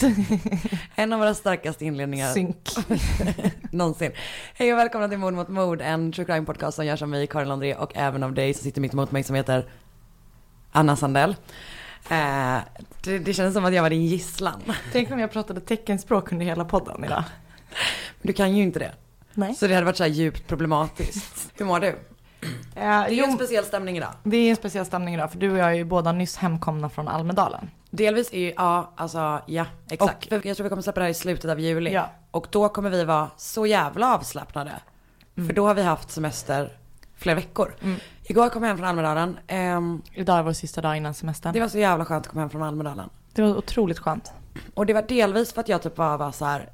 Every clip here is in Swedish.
En av våra starkaste inledningar Synk. någonsin. Hej och välkomna till Mord mot mord, en true crime podcast som görs av mig, Karin Landré och även av dig som sitter mitt emot mig som heter Anna Sandell. Eh, det, det kändes som att jag var din gisslan. Tänk om jag pratade teckenspråk under hela podden idag. Men du kan ju inte det. Nej. Så det hade varit så här djupt problematiskt. Hur mår du? Ja, Det är ju en speciell stämning idag. det är en speciell stämning idag för du och jag är ju båda nyss hemkomna från Almedalen. Delvis är ju, ja, alltså, ja, exakt. För jag tror vi kommer släppa det här i slutet av juli. Ja. Och då kommer vi vara så jävla avslappnade. För då har vi haft semester flera veckor. Igår kom jag hem från Almedalen. Ehm, Idag är vår sista dag innan semestern. det var så jävla skönt att komma hem från Almedalen. Det var otroligt skönt. Och det var delvis för att jag typ bara var så här.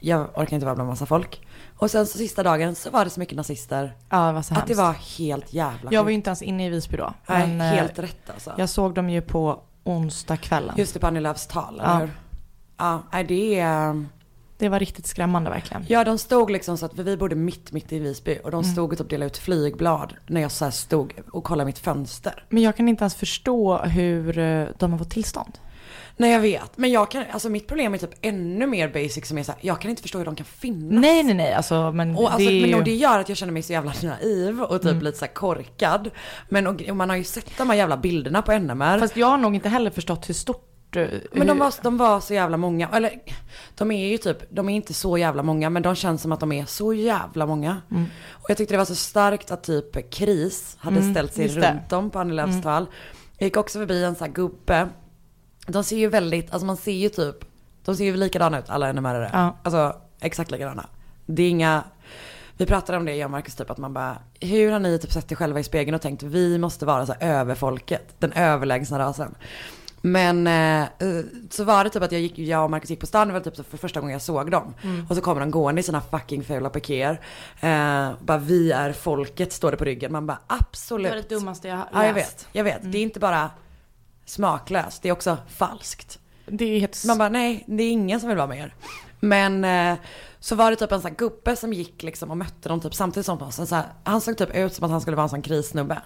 Jag orkar inte vara bland massa folk. Och sen så sista dagen så var det så mycket nazister. Ja, det var så Att det hemskt. var helt jävla Jag var ju inte ens inne i Visby då. Nej, eh, helt rätt alltså. Jag såg dem ju på onsdagskvällen. Just det, på Annie Lööfs tal, eller Ja. hur? Ja, det är... Det var riktigt skrämmande verkligen. Ja, de stod liksom så att, för vi bodde mitt, mitt i Visby. Och de Mm. stod och typ delade ut flygblad när jag så stod och kollade mitt fönster. Men jag kan inte ens förstå hur eh, de har fått tillstånd. Nej jag vet, men jag kan, alltså mitt problem är typ ännu mer basic som är så här, jag kan inte förstå hur de kan finnas. Nej, nej, nej. Alltså, men Och, alltså, det är men, och det gör att jag känner mig så jävla naiv och typ lite så här korkad. Men och, och man har ju sett de här jävla bilderna på NMR. Fast jag har nog inte heller förstått hur stort... eh, men de var, de var så jävla många. Eller de är ju typ, de är inte så jävla många men de känns som att de är så jävla många. Mm. Och jag tyckte det var så starkt att typ KRIS hade Mm, ställt sig just det. runt om på Annie Lööfs tal. Jag gick också förbi en sån här gubbe. De ser ju väldigt, alltså man ser ju typ, de ser ju likadana ut alla NMR-are. Ja. Alltså exakt likadana. Det är inga, vi pratade om det jag och Marcus typ att man bara, hur har ni typ sett er själva i spegeln och tänkt vi måste vara så här överfolket, den överlägsna rasen. Men eh, eh, så var det typ att jag, gick, jag och Marcus gick på stan, det var typ för första gången jag såg dem. Och så kommer de gående i sina fucking fula pikéer. Eh, bara vi är folket står det på ryggen. Man bara absolut. Det var det dummaste jag har Ja jag läst. vet, jag vet. Det är inte bara smaklöst, det är också falskt. Det är helt... Man bara nej, det är ingen som vill vara med er. Men eh, så var det typ en sån här gubbe som gick liksom och mötte dem typ samtidigt som oss. Så här, han såg typ ut som att han skulle vara en sån krissnubbe.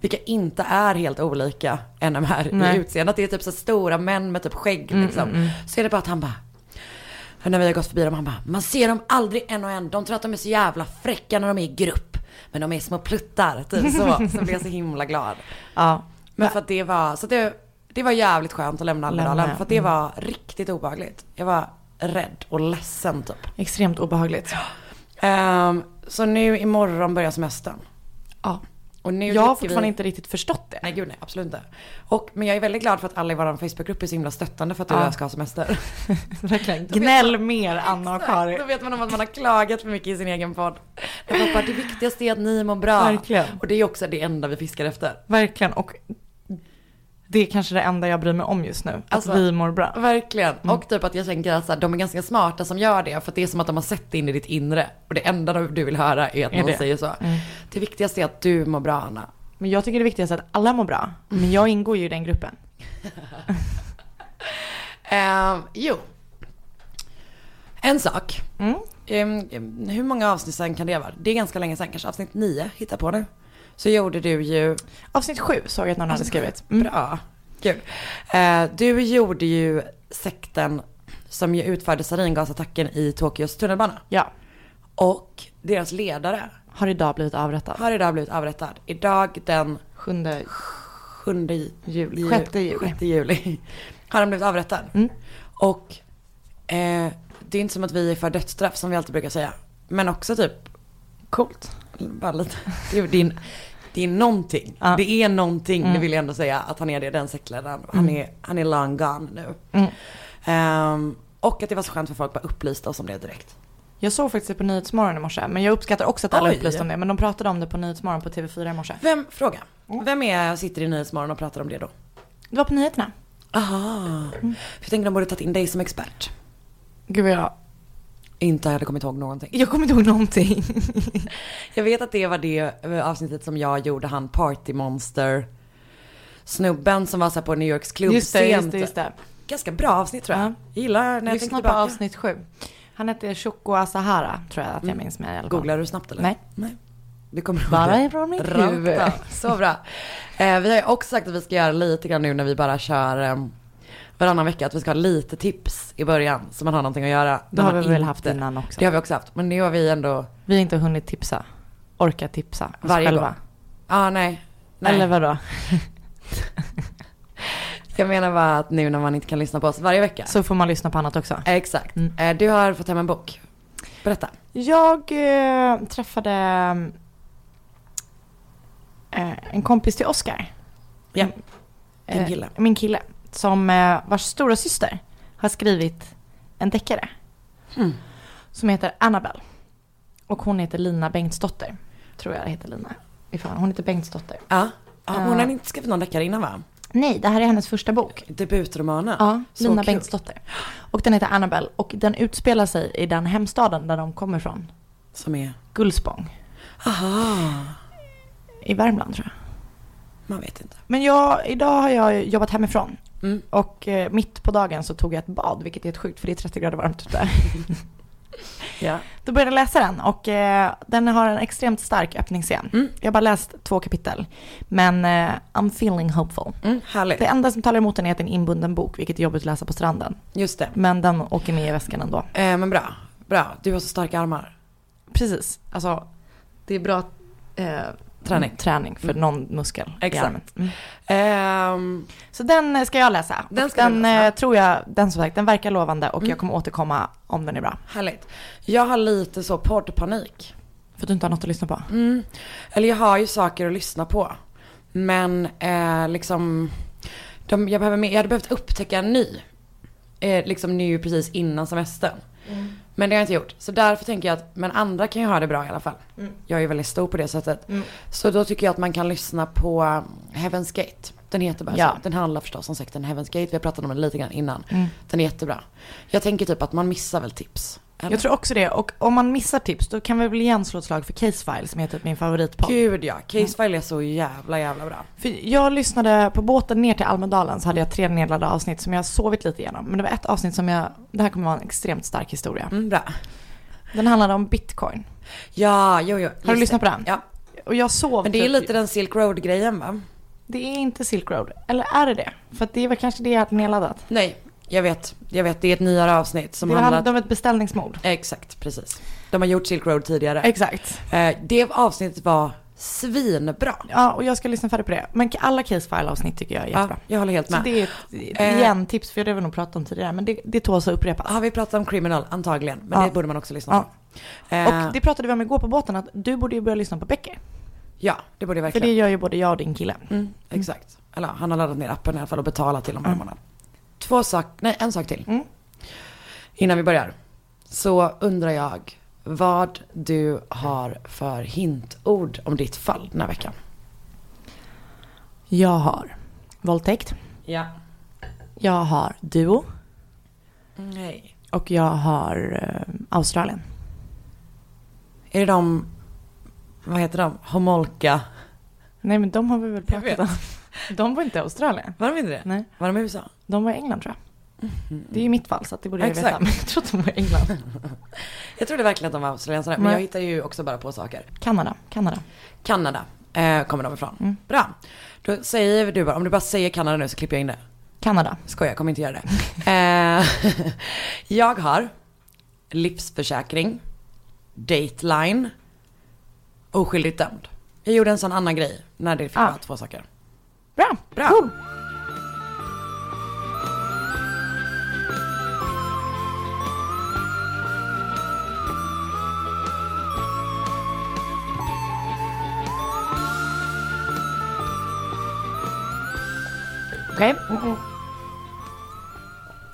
Vilka inte är helt olika NMR Nej. i utseendet. Det är typ så stora män med typ skägg liksom. Så är det bara att han bara när vi har gått förbi dem, han bara, man ser dem aldrig en och en. De tror att de är så jävla fräcka när de är i grupp. Men de är små pluttar, typ så. Så blev jag så himla glad. Ja. Men för att det var, så det, det var jävligt skönt att lämna Almedalen. För att det mm. var riktigt obehagligt. Jag var rädd och ledsen typ. Extremt obehagligt. Ehm, så nu imorgon börjar semestern. Ja. Och nu Jag har fortfarande vi... inte riktigt förstått det. Nej gud nej, absolut inte. Och, men jag är väldigt glad för att alla i vår Facebookgrupp är så himla stöttande för att du och Ja. jag ska ha semester. Verkligen. Gnäll mer Anna och Då Karin. vet man om att man har klagat för mycket i sin egen podd. Jag bara, det viktigaste är att ni mår bra. Verkligen. Och det är också det enda vi fiskar efter. Verkligen. Och det är kanske det enda jag bryr mig om just nu. Att Alltså, vi mår bra. Verkligen. Och typ att jag tänker att så här, de är ganska smarta som gör det. För att det är som att de har sett in i ditt inre. Och det enda du vill höra är att Är någon det? säger så. Det viktigaste är att du mår bra Anna. Men jag tycker det viktigaste är att alla mår bra. Men jag ingår ju i den gruppen. Ehm, jo. En sak. Mm. Ehm, hur många avsnitt sen kan det vara? Det är ganska länge sen, kanske avsnitt nio, hitta på nu. Så gjorde du ju, Avsnitt sju såg jag att någon hade skrivit. Mm. bra, kul. Eh, du gjorde ju sekten som ju utförde saringasattacken i Tokyos tunnelbana. Ja. Och deras ledare Har idag blivit avrättad. har idag blivit avrättad. Idag den Sjunde 7 juli. ju- Sjätte juli. 6 juli har han blivit avrättad. Mm. Och eh, det är inte som att vi är för dödsstraff som vi alltid brukar säga. Men också typ, Coolt. bara lite, det är, är, det är någonting. Ja. Det är någonting, Mm. det vill jag ändå säga, att han är det, den sektledaren. Han, är, han är long gone nu. Mm. Ehm, och att det var så skönt för folk att upplysta oss om det direkt. Jag såg faktiskt det på Nyhetsmorgon i morse. Men jag uppskattar också att alla Oj. upplyste om det. Men de pratade om det på Nyhetsmorgon på TV4 i morse. Vem, fråga, Mm. vem är sitter i Nyhetsmorgon och pratar om det då? Det var på nyheterna. Aha, Mm. jag tänkte de borde tagit in dig som expert. Gud vad jag... Inte hade kommit ihåg någonting. Jag kommer inte ihåg någonting. Jag vet att det var det eh, avsnittet som jag gjorde, han partymonster snubben som var så här på New Yorks klubbscen. Just det, just det, just det. Ganska bra avsnitt tror jag. Ja. Jag gillar när jag Lyssna på tillbaka. avsnitt sju. Han hette Shoko Asahara, tror jag att jag minns med i alla fall. Googlar du snabbt eller? Nej. Nej. Du kommer Bara ifrån mitt huvud. Så bra. Eh, vi har ju också sagt att vi ska göra lite grann nu när vi bara kör eh, varannan vecka att vi ska ha lite tips i början så man har någonting att göra. Det har vi väl inte- haft innan också. Det har vi också haft. Men nu har vi ändå, Vi har inte hunnit tipsa. Orka tipsa oss Varje själva. gång. ja ah, nej. nej. Eller vadå? Jag menar bara att nu när man inte kan lyssna på oss varje vecka. Så får man lyssna på annat också. Exakt. Mm. Eh, Du har fått hem en bok. Berätta. Jag eh, träffade eh, en kompis till Oscar. Ja, Mm. din Eh, kille. Min kille. Som eh, vars stora syster har skrivit en deckare. Mm. Som heter Annabelle. Och hon heter Lina Bengtsdotter. Tror jag det heter Lina. Ifall. Hon heter Bengtsdotter. Ja. ja hon Eh. har inte skrivit någon deckare innan va? Nej, det här är hennes första bok. Debutromanen. Ja, Så Lina kul. Bengtsdotter. Och den heter Annabelle. Och den utspelar sig i den hemstaden där de kommer från. Som är, Gullspång. aha, I Värmland tror jag. man vet inte. Men jag, idag har jag jobbat hemifrån. Mm. Och eh, mitt på dagen så tog jag ett bad, vilket är ett sjukt för det är 30 grader varmt ute. Ja. Då började jag läsa den och eh, den har en extremt stark öppningsscen. Mm. Jag har bara läst två kapitel. Men eh, I'm feeling hopeful. Mm, härligt. Det enda som talar emot den är att det är en inbunden bok, vilket är jobbigt att läsa på stranden. Just det. Men den åker med i väskan ändå. Eh, men bra. Bra. Du har så starka armar. Precis, alltså det är bra eh, Träning. träning för Mm. någon muskel Exakt. Mm. Ehm, Så den eh, ska jag läsa. Den ska den läsa. eh, tror jag, den som sagt, den verkar lovande och Mm. jag kommer återkomma om den är bra. härligt. Jag har lite så poddpanik. För att du inte har något att lyssna på. Mm. Eller jag har ju saker att lyssna på. Men eh, liksom, de, jag, behöver, jag hade behövt upptäcka en ny. Eh, liksom nu precis innan semestern. Men det har jag inte gjort. Så därför tänker jag att, men andra kan ju ha det bra i alla fall. Mm. Jag är ju väldigt stor på det sättet. Mm. Så då tycker jag att man kan lyssna på um, Heaven's Gate. Den heter bara Ja. så. Den handlar förstås om sekten Heaven's Gate. Vi har pratat om den lite grann innan. Mm. Den är jättebra. Jag tänker typ att man missar väl tips. Eller? Jag tror också det. Och om man missar tips då kan vi väl igen slå ett slag för Case File som är typ min favoritpodd. Gud ja, Casefile är så jävla jävla bra. För jag lyssnade på båten ner till Almedalen så hade jag tre nedladdade avsnitt som jag sovit lite igenom. Men det var ett avsnitt som jag, det här kommer vara en extremt stark historia. Mm, bra. Den handlade om bitcoin. Ja, jo, jo. Har du lyssnat på den? Ja. Och jag sov Men det är typ- lite den Silk Road-grejen va? Det är inte Silk Road. Eller är det det? För att det var kanske det jag hade nedladdat. Nej, jag vet. Jag vet, det är ett nyare avsnitt som det handlar... handlade om ett beställningsmord. Exakt, precis. De har gjort Silk Road tidigare. Exakt. Eh, det avsnittet var svinbra. Ja, och jag ska lyssna färdigt på det. Men alla Case File-avsnitt tycker jag är jättebra. Ja, jag håller helt Så med. det är ett, Eh. igen, tips, för det har vi nog pratat om tidigare. Men det, det tåls att upprepas. Har vi pratat om Criminal? Antagligen. Men Ja. det borde man också lyssna Ja. på. Eh, Och det pratade vi om igår på båten, att du borde ju börja lyssna på böcker. Ja, det borde jag För det verkligen. gör ju både jag och din kille. Mm, exakt. Eller ja, han har laddat ner appen i alla fall och betalat till varje Mm. månad. Två saker, nej en sak till. Mm. Innan vi börjar. Så undrar jag vad du har för hintord om ditt fall den här veckan. Jag har våldtäkt. Ja. Jag har duo. Nej. Och jag har eh, Australien. Är det de, vad heter de, Homolka? Nej men de har vi väl pratat om. De var inte i Australien. Var de inte det? Nej, Var de i USA? de var i England tror jag. Det är ju mitt fall så att det borde jag veta. Men jag tror att de var i England. Jag trodde verkligen att de var australiensare, men jag hittar ju också bara på saker. Kanada, Kanada. Kanada eh, kommer de ifrån. Mm. Bra. Då säger du bara, om du bara säger Kanada nu så klipper jag in det. Kanada. Skojar, jag kommer inte göra det. eh, jag har livsförsäkring, dateline, oskyldigt dömd. Jag gjorde en sån annan grej när det fick Ah. vara två saker. Bra. Cool. Okej.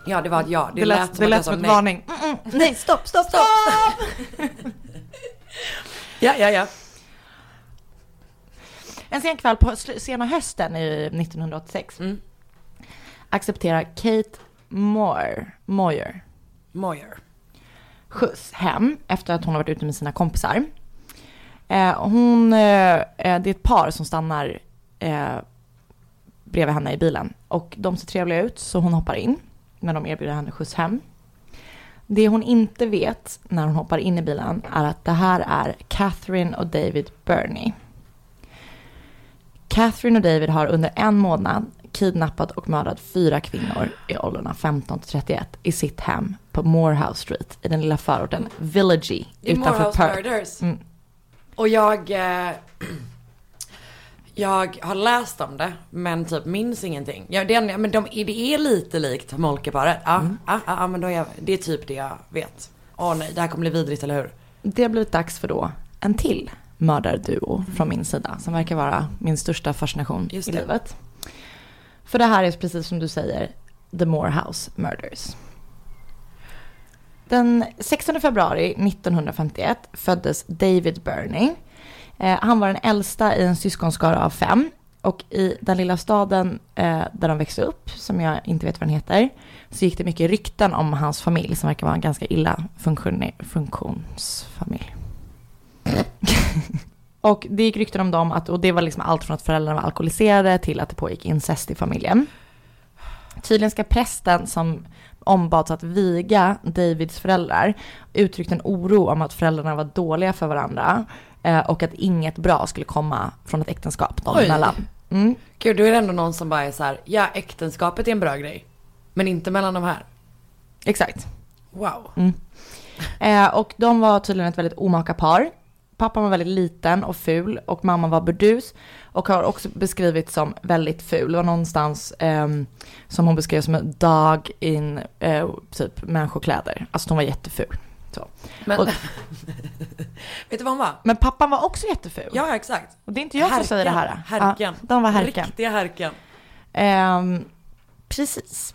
Ja, det var ett ja. Det, lät, det att lät jag som sa ett nej. varning. Mm, mm. Nej, stopp, stopp, stopp! Ja, ja, ja. En sen kväll på sena hösten i 1986 Mm. accepterar Kate Moore, Moyer Moyer. skjuts hem efter att hon har varit ute med sina kompisar. Eh, hon, eh, eh, det är ett par som stannar eh, bredvid henne i bilen och de ser trevliga ut så hon hoppar in när de erbjuder henne skjuts hem. Det hon inte vet när hon hoppar in i bilen är att det här är Catherine och David Burney. Catherine och David har under en månad kidnappat och mördat fyra kvinnor i åldrarna 15 till 31 i sitt hem på Morehouse Street i den lilla förorten Villagey utanför Morehouse Perth. Murders. Mm. Och jag... Eh, jag har läst om det, men typ minns ingenting. Ja, det, är, men de, det är lite likt Molkeparet. Ja, Mm. ja, ja, men då är det är typ det jag vet. Åh nej, det här kommer bli vidrigt, eller hur? Det har blivit dags för då en till mördarduo från min sida som verkar vara min största fascination i livet. För det här är precis som du säger, The Morehouse Murders. Den 16 februari 1951 föddes David Burney. Eh, han var den äldsta i en syskonskara av fem. Och i den lilla staden eh, där de växte upp, som jag inte vet vad den heter, så gick det mycket rykten om hans familj som verkar vara en ganska illa funktionsfamilj. och det gick rykten om dem, att, och det var liksom allt från att föräldrarna var alkoholiserade till att det pågick incest i familjen. Tydligen ska prästen som ombads att viga Davids föräldrar uttryckt en oro om att föräldrarna var dåliga för varandra eh, och att inget bra skulle komma från ett äktenskap dem emellan. Mm. Gud, då är det ändå någon som bara är så här, ja äktenskapet är en bra grej. Men inte mellan de här. Exakt. Wow. Mm. Eh, och de var tydligen ett väldigt omaka par. Pappan var väldigt liten och ful och mamman var burdus och har också beskrivits som väldigt ful. Det var någonstans ehm, som hon beskrev som en dog in eh, typ människokläder. Alltså hon var jätteful. Så. Men, Och- vet du vad hon var? Men pappan var också jätteful. Ja, exakt. Och det är inte jag som säger det här. Härken. Ja, de var härken. Riktiga härken. Ehm, precis.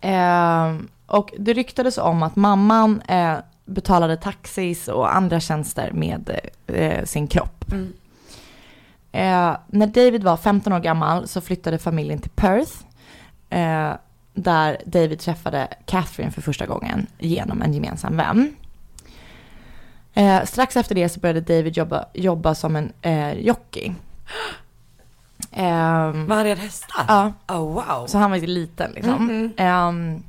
Ehm, och det ryktades om att mamman eh, betalade taxis och andra tjänster med eh, sin kropp. Mm. Eh, när David var 15 år gammal så flyttade familjen till Perth. Eh, där David träffade Catherine för första gången genom en gemensam vän. Eh, strax efter det så började David jobba, jobba som en eh, jockey. Ehm, Vad hade hästar? ja, Oh wow. så han var ju liten liksom. Mhm. Ehm,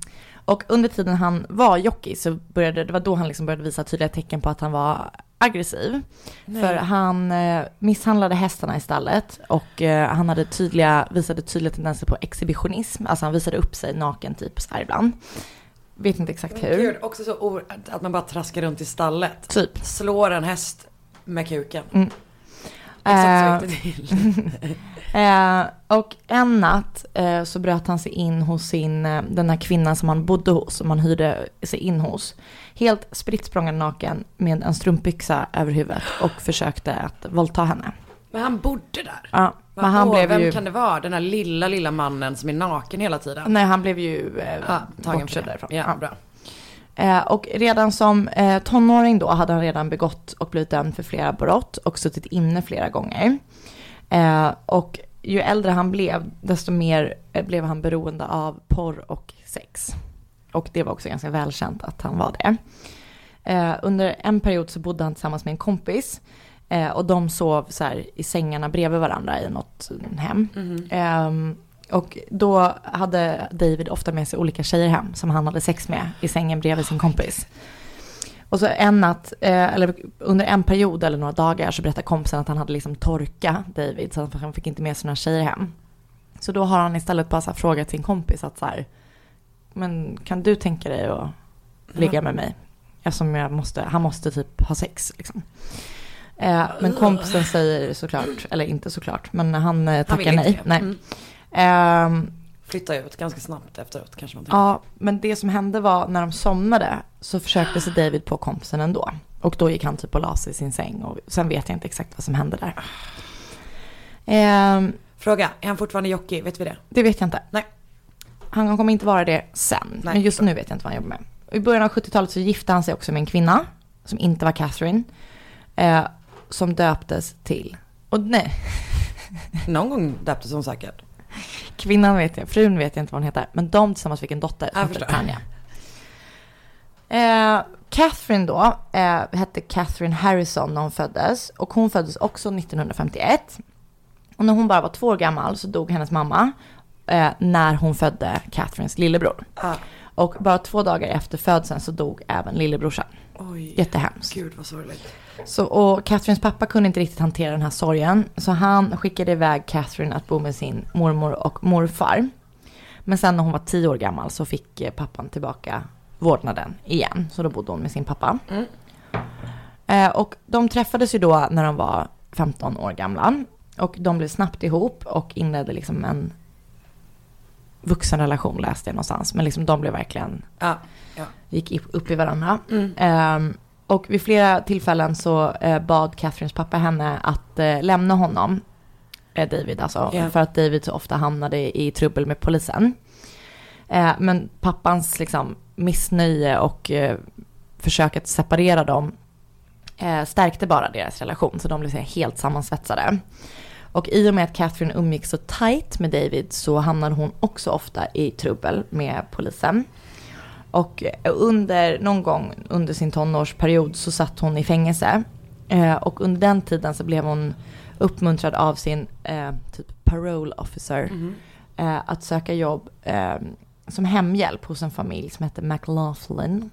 och under tiden han var jockey så började, det var då han liksom började visa tydliga tecken på att han var aggressiv. Nej. För han eh, misshandlade hästarna i stallet och eh, han hade tydliga, visade tydliga tendenser på exhibitionism. Alltså han visade upp sig naken typ så här ibland. Vet inte exakt hur. Gud, också så att man bara traskar runt i stallet. Typ. Slår en häst med kuken. Mm. Exakt så Eh, gick det till. Eh, och en natt eh, så bröt han sig in hos sin, eh, den här kvinnan som han bodde hos, som han hyrde sig in hos. Helt spritt naken med en strumpbyxa över huvudet och försökte att våldta henne. Men han bodde där. Ja, men han blev Vem ju... kan det vara? Den här lilla, lilla mannen som är naken hela tiden? Nej, han blev ju eh, Ja, bortkörd det. därifrån. Ja, bra. Eh, och redan som eh, tonåring då hade han redan begått och blivit dömd för flera brott och suttit inne flera gånger. Eh, och ju äldre han blev, desto mer eh, blev han beroende av porr och sex. Och det var också ganska välkänt att han var det. Eh, under en period så bodde han tillsammans med en kompis. Eh, och de sov så här i sängarna bredvid varandra i något hem. Mhm. Och då hade David ofta med sig olika tjejer hem som han hade sex med i sängen bredvid sin kompis. Och så en natt, eh, eller under en period eller några dagar så berättade kompisen att han hade liksom torka David så han fick inte med sig några tjejer hem. Så då har han istället bara så frågat sin kompis att så här, men kan du tänka dig att ligga med mig? Eftersom jag måste, han måste typ ha sex liksom. Eh, men kompisen säger såklart, eller inte såklart, men han eh, Han tackar inte nej. nej. Mm. Ehm, Flytta ut ganska snabbt efteråt kanske man tänker. Ja, men det som hände var när de somnade så försökte sig David på kompisen ändå. Och då gick han typ och la sig i sin säng och sen vet jag inte exakt vad som hände där. Ehm, Fråga, är han fortfarande jockey? Vet vi det? det vet jag inte. Nej. Han kommer inte vara det sen. Nej, men just nu vet jag inte vad han jobbar med. I början av 70-talet så gifte han sig också med en kvinna som inte var Catherine. Eh, som döptes till, och nej, Någon gång döptes hon säkert. Kvinnan vet jag, frun vet jag inte vad hon heter. Men de tillsammans fick en dotter som heter. Tanja. Eh, Catherine då eh, hette Catherine Harrison när hon föddes. Och hon föddes också 1951. Och när hon bara var två år gammal så dog hennes mamma. Eh, när hon födde Catherines lillebror. Ah, Och bara två dagar efter födseln så dog även lillebrorsan. Oj. Jättehemskt. Gud vad sorgligt. Så, och Catherines pappa kunde inte riktigt hantera den här sorgen. Så han skickade iväg Catherine att bo med sin mormor och morfar. Men sen när hon var tio år gammal så fick eh, pappan tillbaka vårdnaden igen. Så då bodde hon med sin pappa. Mm. Eh, och de träffades ju då när de var 15 år gamla. Och de blev snabbt ihop och inledde liksom en vuxenrelation läste jag någonstans. Men liksom de blev verkligen, Ja. ja. gick upp- i varandra. Mm. Ehm, och vid flera tillfällen så eh, bad Catherines pappa henne att eh, lämna honom, eh, David alltså, Ja. för att David så ofta hamnade i trubbel med polisen. Men pappans liksom, missnöje och eh, försök att separera dem stärkte bara deras relation, så de blev helt sammansvetsade. Och i och med att Catherine umgicks så tight med David så hamnade hon också ofta i trubbel med polisen. Och under, någon gång under sin tonårsperiod så satt hon i fängelse. Eh, och under den tiden så blev hon uppmuntrad av sin eh, typ parole officer Mhm. eh, att söka jobb eh, som hemhjälp hos en familj som hette McLaughlin.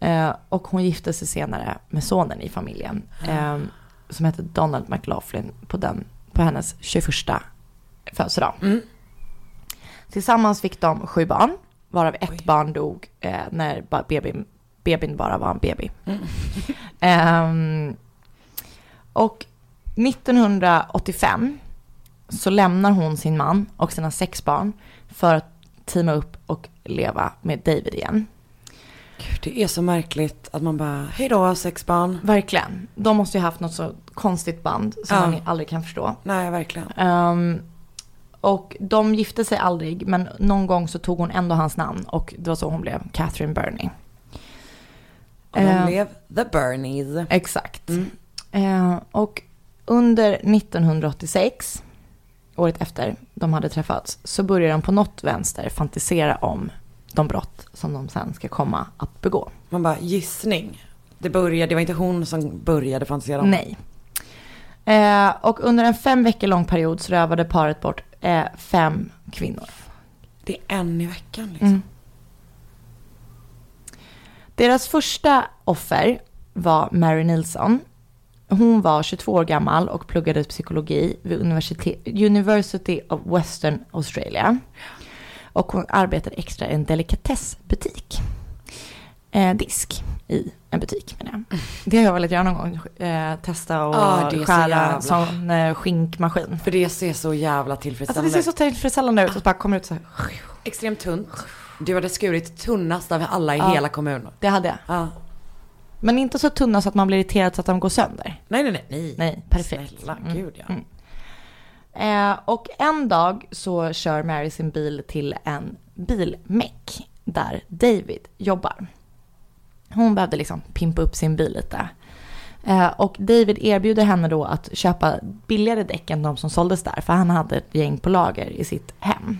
Eh, och hon gifte sig senare med sonen i familjen. Eh, som hette Donald McLaughlin på, den, på hennes 21 födelsedag. Mm. Tillsammans fick de sju barn, varav ett Oj. barn dog eh, när bebin, bebin bara var en baby. Mm. Ehm, och 1985 så lämnar hon sin man och sina sex barn för att teama upp och leva med David igen. Gud, det är så märkligt att man bara, hej då sex barn. Verkligen. De måste ju haft något så konstigt band som Ja. man aldrig kan förstå. Nej, verkligen. Ehm, och de gifte sig aldrig, men någon gång så tog hon ändå hans namn och det var så hon blev Catherine Burney. Och de Eh. blev the Bernies. Exakt. Mm. Eh, och under 1986, året efter de hade träffats, så började de på något vänster fantisera om de brott som de sen ska komma att begå. Man bara, gissning. Det började, det var inte hon som började fantisera om. Nej. Eh, och under en fem veckor lång period så rövade paret bort eh, fem kvinnor. Det är en i veckan liksom. Mm. Deras första offer var Mary Nilsson. Hon var 22 år gammal och pluggade psykologi vid University of Western Australia. Och hon arbetade extra i en delikatessbutik. Eh, disk i en butik menar jag. Det har jag velat göra någon gång. Eh, testa och Ah, skära en sån eh, skinkmaskin. För det ser så jävla Alltså tillfredsställande det ser så tillfredsställande ut och så bara kommer ut så här. Extremt tunt. Du hade skurit tunnast av alla i Ja. hela kommunen. Det hade jag. Ja. Men inte så tunna så att man blir irriterad så att de går sönder. Nej, nej, nej. nej. Nej, perfekt. Snälla, Mm. gud ja. Mm. Eh, och en dag så kör Mary sin bil till en bilmäck där David jobbar. Hon behövde liksom pimpa upp sin bil lite. Eh, och David erbjuder henne då att köpa billigare däck än de som såldes där, för han hade ett gäng på lager i sitt hem.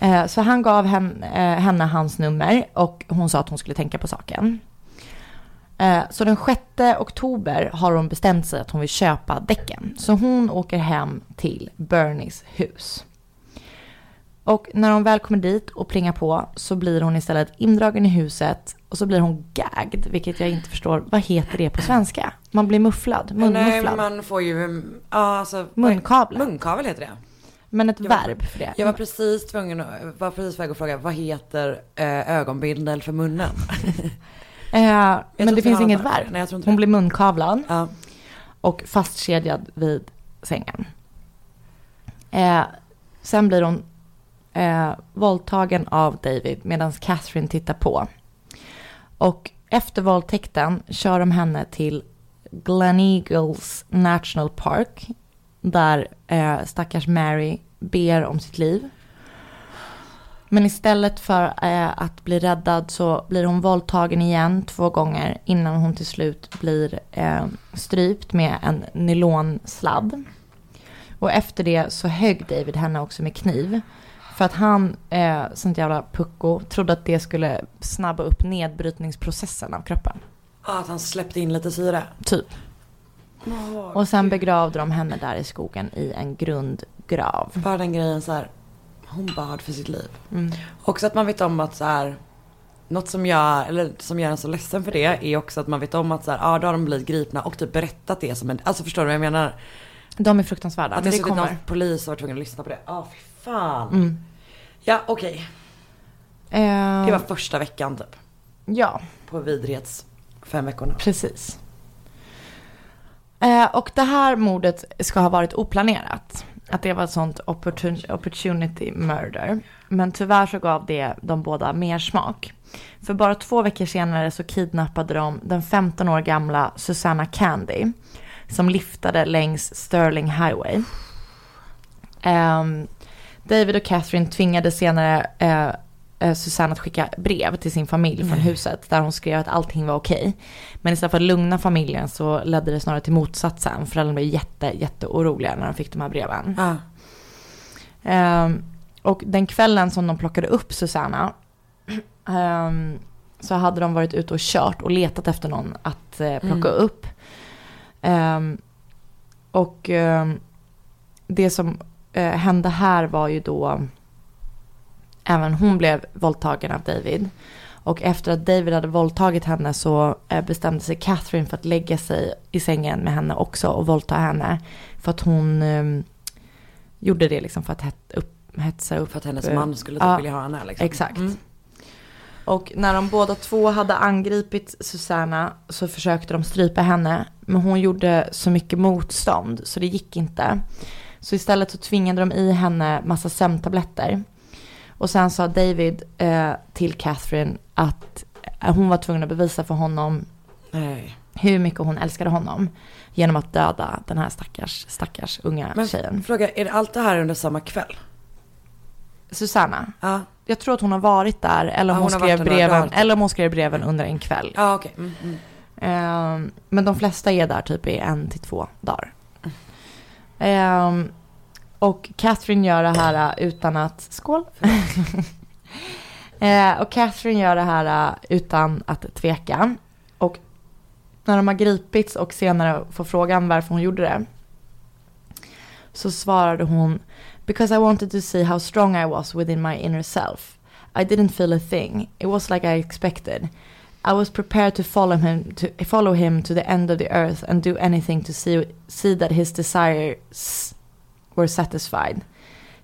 Eh, så han gav eh, henne, hans nummer och hon sa att hon skulle tänka på saken. Så den 6 oktober har hon bestämt sig att hon vill köpa däcken. Så hon åker hem till Bernies hus. Och när hon väl kommer dit och plingar på så blir hon istället indragen i huset och så blir hon gagged, vilket jag inte förstår. Vad heter det på svenska? Man blir mufflad, Nej, munmufflad. man får ju, ja alltså. Munkavel. Munkavel heter det. Men ett Jag var- verb för det. Jag var precis tvungen att, var precis väg att fråga, vad heter eh, ögonbindel för munnen? Eh, men det finns var inget där. verb. Nej, Hon det. blir munkavlad. Ja. och fastkedjad vid sängen. Eh, sen blir hon eh, våldtagen av David medan Catherine tittar på. Och efter våldtäkten kör de henne till Glen Eagles National Park där eh, stackars Mary ber om sitt liv. Men istället för eh, att bli räddad så blir hon våldtagen igen två gånger innan hon till slut blir eh, strypt med en nylonsladd. Och efter det så högg David henne också med kniv. För att han, eh, sånt jävla pucko, trodde att det skulle snabba upp nedbrytningsprocessen av kroppen. Ja, att han släppte in lite syre. Typ. Och sen begravde de henne där i skogen i en grundgrav. Bara den grejen så här, hon bad för sitt liv. Mm. Också att man vet om att så här, något som jag, eller som gör en så ledsen för det är också att man vet om att så här, ja då har de blivit gripna och typ berättat det som en, alltså förstår du vad jag menar? De är fruktansvärda. Att det det suttit någon kommer. polis och varit tvungen att lyssna på det. Ja, fy fan. Mm. Ja, okej. Eh, Det var första veckan typ. Ja, På vidrighets fem veckorna. precis. Eh, och det här mordet ska ha varit oplanerat. Att det var ett sånt opportun- opportunity murder. Men tyvärr så gav det de båda mer smak. För bara två veckor senare så kidnappade de den 15 år gamla Susanna Candy. Som liftade längs Sterling Highway. Ehm, David och Catherine tvingade senare eh, eh, Susanne att skicka brev till sin familj från huset. Där hon skrev att allting var okej. Men istället för att lugna familjen så ledde det snarare till motsatsen. Föräldrarna blev jätte, jätteoroliga när de fick de här breven. Ja. Ehm, och den kvällen som de plockade upp Susanna ehm, så hade de varit ute och kört och letat efter någon att eh, plocka Mm. upp. Ehm, och ehm, det som eh, hände här var ju då även hon blev våldtagen av David. Och efter att David hade våldtagit henne så eh, bestämde sig Catherine för att lägga sig i sängen med henne också och våldta henne. För att hon ehm, gjorde det liksom för att het, upp, hetsa upp. För att hennes eh, man skulle typ ja, vilja ha henne liksom. Exakt. Mm. Och när de båda två hade angripit Susanna så försökte de strypa henne. Men hon gjorde så mycket motstånd så det gick inte. Så istället så tvingade de i henne massa sömntabletter. Och sen sa David eh, till Catherine att eh, hon var tvungen att bevisa för honom Nej. hur mycket hon älskade honom. Genom att döda den här stackars, stackars unga Men tjejen. fråga, är det allt det här under samma kväll? Susanna, Ja. jag tror att hon har varit där eller om Ja, hon, hon skrev breven, eller om hon skrev breven under en kväll. Ja, okej. Mm, mm. Ehm, men de flesta är där typ i en till två dagar. Ehm, och Catherine gör det här uh, utan att... Skål! Eh, och Catherine gör det här uh, utan att tveka. Och när de har gripits och senare får frågan varför hon gjorde det. Så svarade hon Because I wanted to see how strong I was within my inner self. I didn't feel a thing. It was like I expected. I was prepared to follow him to follow him to the end of the earth and do anything to see see that his desires were satisfied.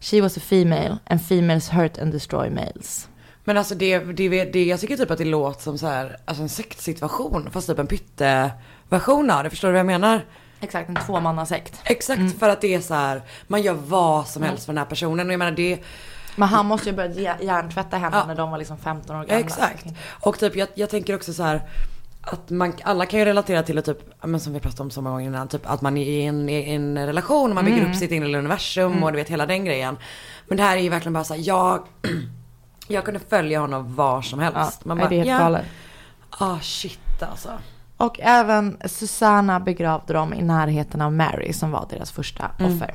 She was a female and females hurt and destroy males. Men alltså det, det, det, jag tycker typ att det låter som så här, alltså en sektsituation. Fast typ en pytteversion av det. Förstår du vad jag menar? Exakt, en tvåmannasekt. Exakt, för att det är så här, man gör vad som helst för den här personen. Och jag menar det, Men han måste ju börjat hj- hjärntvätta henne Ja. när de var liksom 15 år ja, gamla. exakt. Och typ jag, jag tänker också så här. Att man, alla kan ju relatera till det typ, ja, men som vi pratade om så många gånger innan, typ att man är i en, i en relation och man bygger upp sitt inre universum och du vet hela den grejen. Men det här är ju verkligen bara så här, jag, jag kunde följa honom var som Ja, helst. man nej, det är helt ja, galet. ah shit alltså. Och även Susanna begravde dem i närheten av Mary som var deras första offer.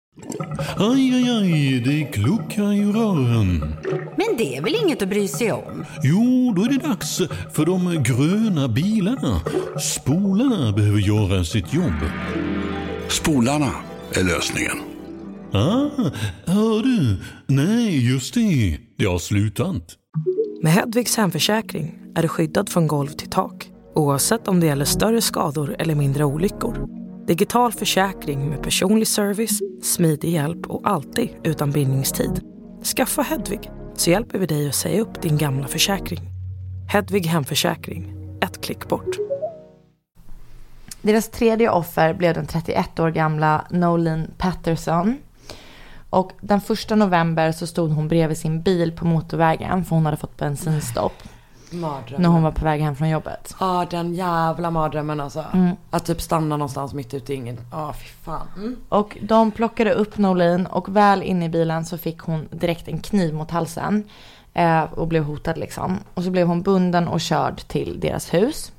Aj, aj, aj, det kluckar i rören. Men det är väl inget att bry sig om? Jo, då är det dags för de gröna bilarna. Spolarna behöver göra sitt jobb. Spolarna är lösningen. Ah, hör du? Nej, just det. Det har slutat. Med Hedvigs hemförsäkring är du skyddad från golv till tak oavsett om det gäller större skador eller mindre olyckor. Digital försäkring med personlig service, smidig hjälp och alltid utan bindningstid. Skaffa Hedvig så hjälper vi dig att säga upp din gamla försäkring. Hedvig hemförsäkring, ett klick bort. Deras tredje offer blev den 31 år gamla Nolan Patterson. Och den första november så stod hon bredvid sin bil på motorvägen för hon hade fått bensinstopp Mardrömmen. när hon var på väg hem från jobbet. Ja den jävla mardrömmen alltså. Mm. Att typ stanna någonstans mitt ute i ingen, ja fy fan. Mm. Och de plockade upp Nolin och väl inne i bilen så fick hon direkt en kniv mot halsen. Eh, och blev hotad liksom. Och så blev hon bunden och körd till deras hus.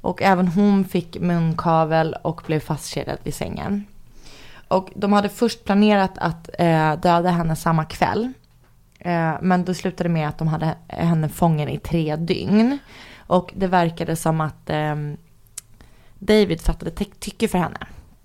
Och även hon fick munkavel och blev fastkedjad vid sängen. Och de hade först planerat att eh, döda henne samma kväll. Eh, men det slutade med att de hade henne fången i tre dygn. Och det verkade som att eh, David fattade ty- tycke för henne.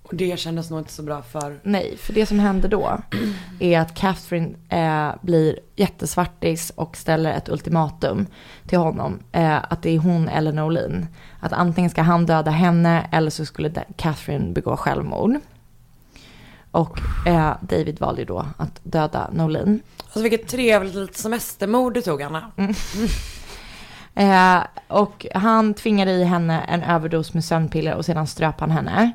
Och det kändes nog inte så bra för... Nej, för det som händer då är att Catherine eh, blir jättesvartis och ställer ett ultimatum till honom. Eh, att det är hon eller Nolin. Att antingen ska han döda henne eller så skulle Catherine begå självmord. Och eh, David valde då att döda Nolin. Alltså vilket trevligt litet semestermord du tog Anna. Eh, och han tvingade i henne en överdos med sömnpiller och sedan ströp han henne.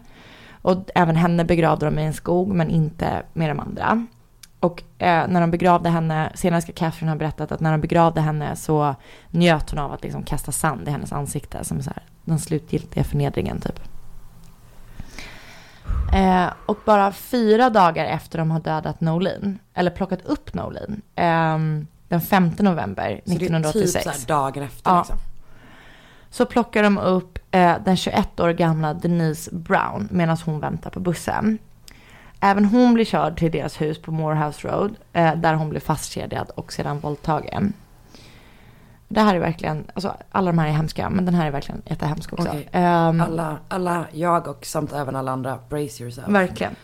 Och även henne begravde de i en skog men inte med de andra. Och eh, när de begravde henne, senare ska Catherine ha berättat att när de begravde henne så njöt hon av att liksom kasta sand i hennes ansikte som så här, den slutgiltiga förnedringen typ. Eh, och bara fyra dagar efter de har dödat Nolin, eller plockat upp Nolin, ehm, den 5 november Så det är 1986. typ dagen efter Ja. liksom. Så plockar de upp eh, den 21 år gamla Denise Brown medan hon väntar på bussen. Även hon blir körd till deras hus på Morehouse Road eh, där hon blir fastkedjad och sedan våldtagen. Det här är verkligen, alltså alla de här är hemska men den här är verkligen jättehemsk också. Okej. Ehm, Alla, alla, jag och samt även alla andra, brace yourself. Verkligen.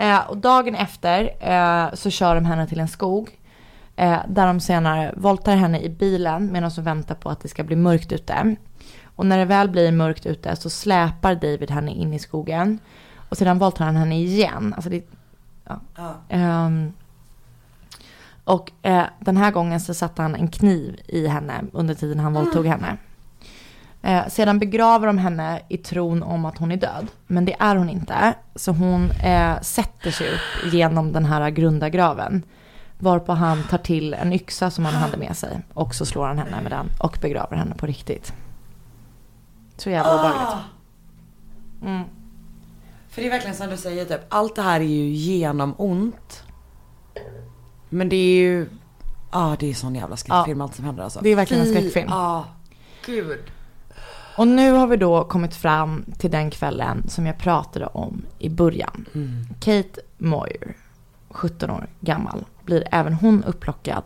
Eh, och dagen efter eh, så kör de henne till en skog. Eh, där de senare våldtar henne i bilen medan de väntar på att det ska bli mörkt ute. Och när det väl blir mörkt ute så släpar David henne in i skogen. Och sedan våldtar han henne igen. Alltså det, ja. Ja. Och eh, den här gången så satte han en kniv i henne under tiden han våldtog henne. Eh, sedan begraver de henne i tron om att hon är död. Men det är hon inte. Så hon eh, sätter sig upp genom den här grunda graven. Varpå han tar till en yxa som han hade med sig. Och så slår han henne med den och begraver henne på riktigt. Så jävla obehagligt. Mm. För det är verkligen som du säger, typ, allt det här är ju genom ont. Men det är ju, ja det är sån jävla skräckfilm allt som händer alltså. Det är verkligen en skräckfilm. Ja, gud. Och nu har vi då kommit fram till den kvällen som jag pratade om i början. Kate Moyer, 17 år gammal, blir även hon upplockad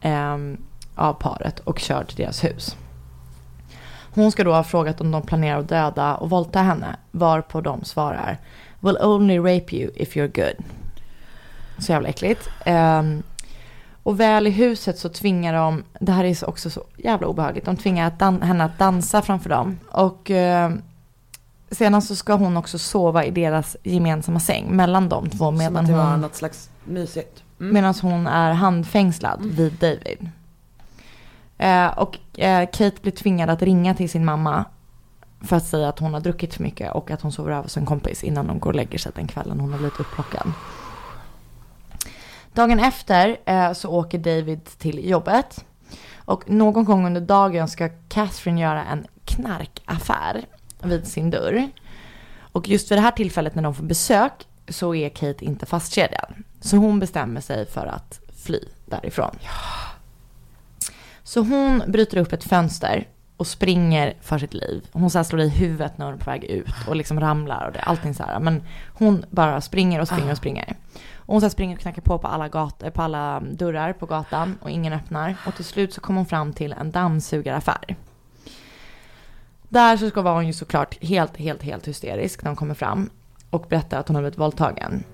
ehm, av paret och körd till deras hus. Hon ska då ha frågat om de planerar att döda och våldta henne, varpå de svarar Will only rape you if you're good. Så jävla äckligt. Ehm, och väl i huset så tvingar de, det här är så- också så jävla obehagligt, de tvingar att dan- henne att dansa framför dem. Och eh, sedan så ska hon också sova i deras gemensamma säng mellan de två Som medan att det var hon, något slags mysigt. Mm. medan hon är handfängslad vid David. Eh, och eh, Kate blir tvingad att ringa till sin mamma för att säga att hon har druckit för mycket och att hon sover över hos en kompis innan de går och lägger sig den kvällen hon har blivit upplockad. Dagen efter eh, så åker David till jobbet. Och någon gång under dagen ska Catherine göra en knarkaffär vid sin dörr. Och just vid det här tillfället när de får besök så är Kate inte fastkedjad. Så hon bestämmer sig för att fly därifrån. Så hon bryter upp ett fönster och springer för sitt liv. Hon så slår i huvudet när hon är på väg ut och liksom ramlar och det, allting så här. Men hon bara springer och springer och springer. Och hon så springer och knackar på på alla, gat- på alla dörrar på gatan och ingen öppnar. Och till slut så kommer hon fram till en dammsugaraffär. Där så ska vara hon ju såklart helt, helt, helt hysterisk när hon kommer fram. Och berättar att hon har blivit våldtagen.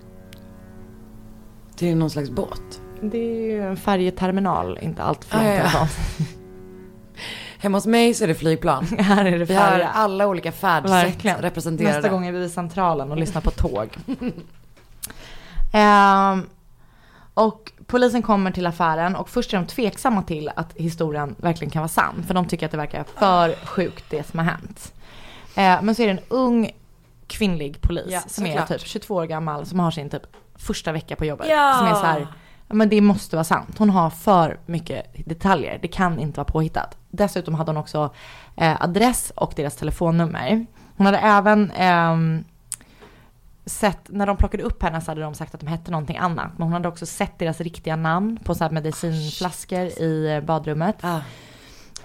Det är någon slags båt. Det är ju en färjeterminal, inte allt för Ah, långt ja, ja. Hemma hos mig så är det flygplan. Här är det Vi har alla olika färdsätt Verkligen. representerade. Nästa gång är vi vid Centralen och lyssnar på tåg. Ehm, och polisen kommer till affären och först är de tveksamma till att historien verkligen kan vara sann. För de tycker att det verkar för sjukt det som har hänt. Eh, men så är det en ung kvinnlig polis Ja, som är typ 22 år gammal som har sin typ första vecka på jobbet. Ja. Som är så här, men det måste vara sant. Hon har för mycket detaljer. Det kan inte vara påhittat. Dessutom hade hon också eh, adress och deras telefonnummer. Hon hade även ehm, sett, när de plockade upp henne så hade de sagt att de hette någonting annat. Men hon hade också sett deras riktiga namn på så här medicinflaskor i eh, badrummet. Ah.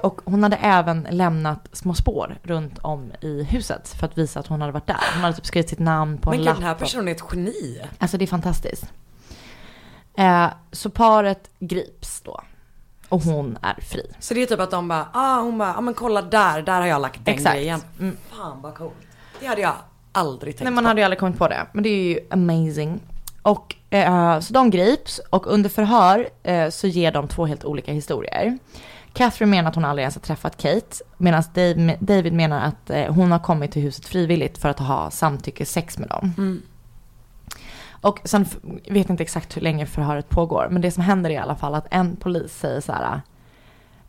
Och hon hade även lämnat små spår runt om i huset för att visa att hon hade varit där. Hon hade typ skrivit sitt namn på Men en lapp. den här personen är ett geni. Alltså det är fantastiskt. Eh, så paret grips då. Och hon är fri. Så det är typ att de bara, ah hon bara, ah men kolla där, där har jag lagt den Exakt. grejen. Mm. Fan vad coolt. Det hade jag aldrig tänkt Nej man på. hade ju aldrig kommit på det. Men det är ju amazing. Och eh, så de grips och under förhör eh, så ger de två helt olika historier. Catherine menar att hon aldrig ens har träffat Kate. Medan David menar att eh, hon har kommit till huset frivilligt för att ha samtyckessex med dem. Mm. Och sen vet inte exakt hur länge förhöret pågår. Men det som händer är i alla fall att en polis säger så här.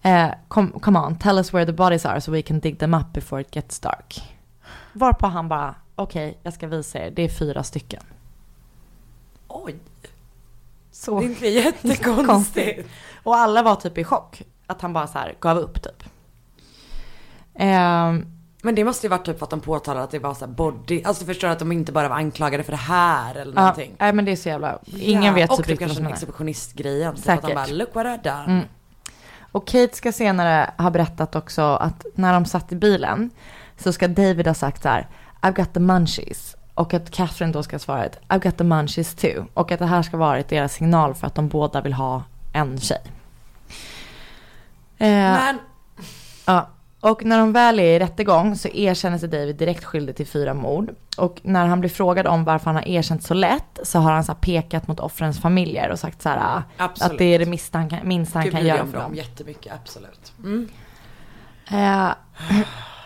Eh, come, come on, tell us where the bodies are so we can dig them up before it gets dark. Varpå han bara, okej, jag ska visa er, det är fyra stycken. Oj, Så det är inte jättekonstigt. konstigt. Och alla var typ i chock. Att han bara så här gav upp typ. Ehm, Men det måste ju varit typ för att de påtalade att det var så här body, alltså förstår du att de inte bara var anklagade för det här eller ja, någonting. nej men det är så jävla, ingen Ja, vet Och typ typ riktigt vad kanske som en händer. exhibitionistgrejen. Typ att de Säkert. bara, look what I've done. Mm. Och Kate ska senare ha berättat också att när de satt i bilen så ska David ha sagt så här, I've got the munchies. Och att Catherine då ska ha svarat, I've got the munchies too. Och att det här ska vara deras signal för att de båda vill ha en tjej. Eh, Men, Ja, och när de väl är i rättegång så erkänner sig David direkt skyldig till fyra mord. Och när han blir frågad om varför han har erkänt så lätt så har han så pekat mot offrens familjer och sagt så här ah, att det är det minsta han kan, minsta han kan göra för dem dem. jättemycket, absolut. Mm. Eh,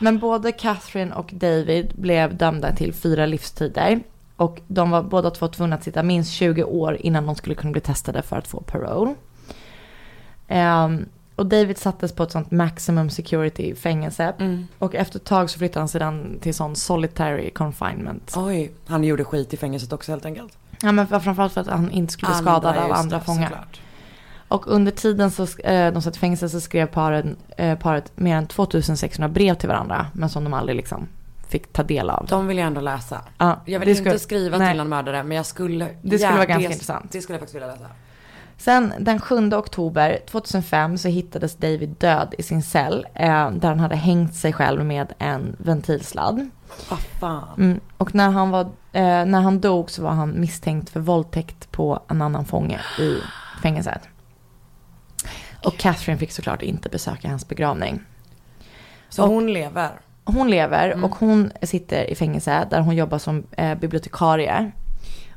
men både Catherine och David blev dömda till fyra livstider. Och de var båda två tvungna att sitta minst 20 år innan de skulle kunna bli testade för att få parole. Ehm, och David sattes på ett sånt maximum security fängelse. Mm. Och efter ett tag så flyttade han sedan till sån solitary confinement. Oj, han gjorde skit i fängelset också helt enkelt. Ja men framförallt för att han inte skulle bli skadad av andra det, fångar. såklart. Och under tiden så, eh, de satt i fängelse så skrev paren, eh, paret mer än 2600 brev till varandra. Men som de aldrig liksom fick ta del av. De vill jag ändå läsa. Ja, Jag vill det inte skulle- skriva nej. till någon mördare men jag skulle... Det skulle vara ja, ganska det, intressant. Det skulle jag faktiskt vilja läsa. Sen den 7 oktober 2005 så hittades David död i sin cell. Eh, där han hade hängt sig själv med en ventilsladd. Vad fan. Mm. Och när han, var, eh, när han dog så var han misstänkt för våldtäkt på en annan fånge i fängelset. Och Catherine fick såklart inte besöka hans begravning. Så Och- hon lever. Hon lever Mm. och hon sitter i fängelse där hon jobbar som eh, bibliotekarie.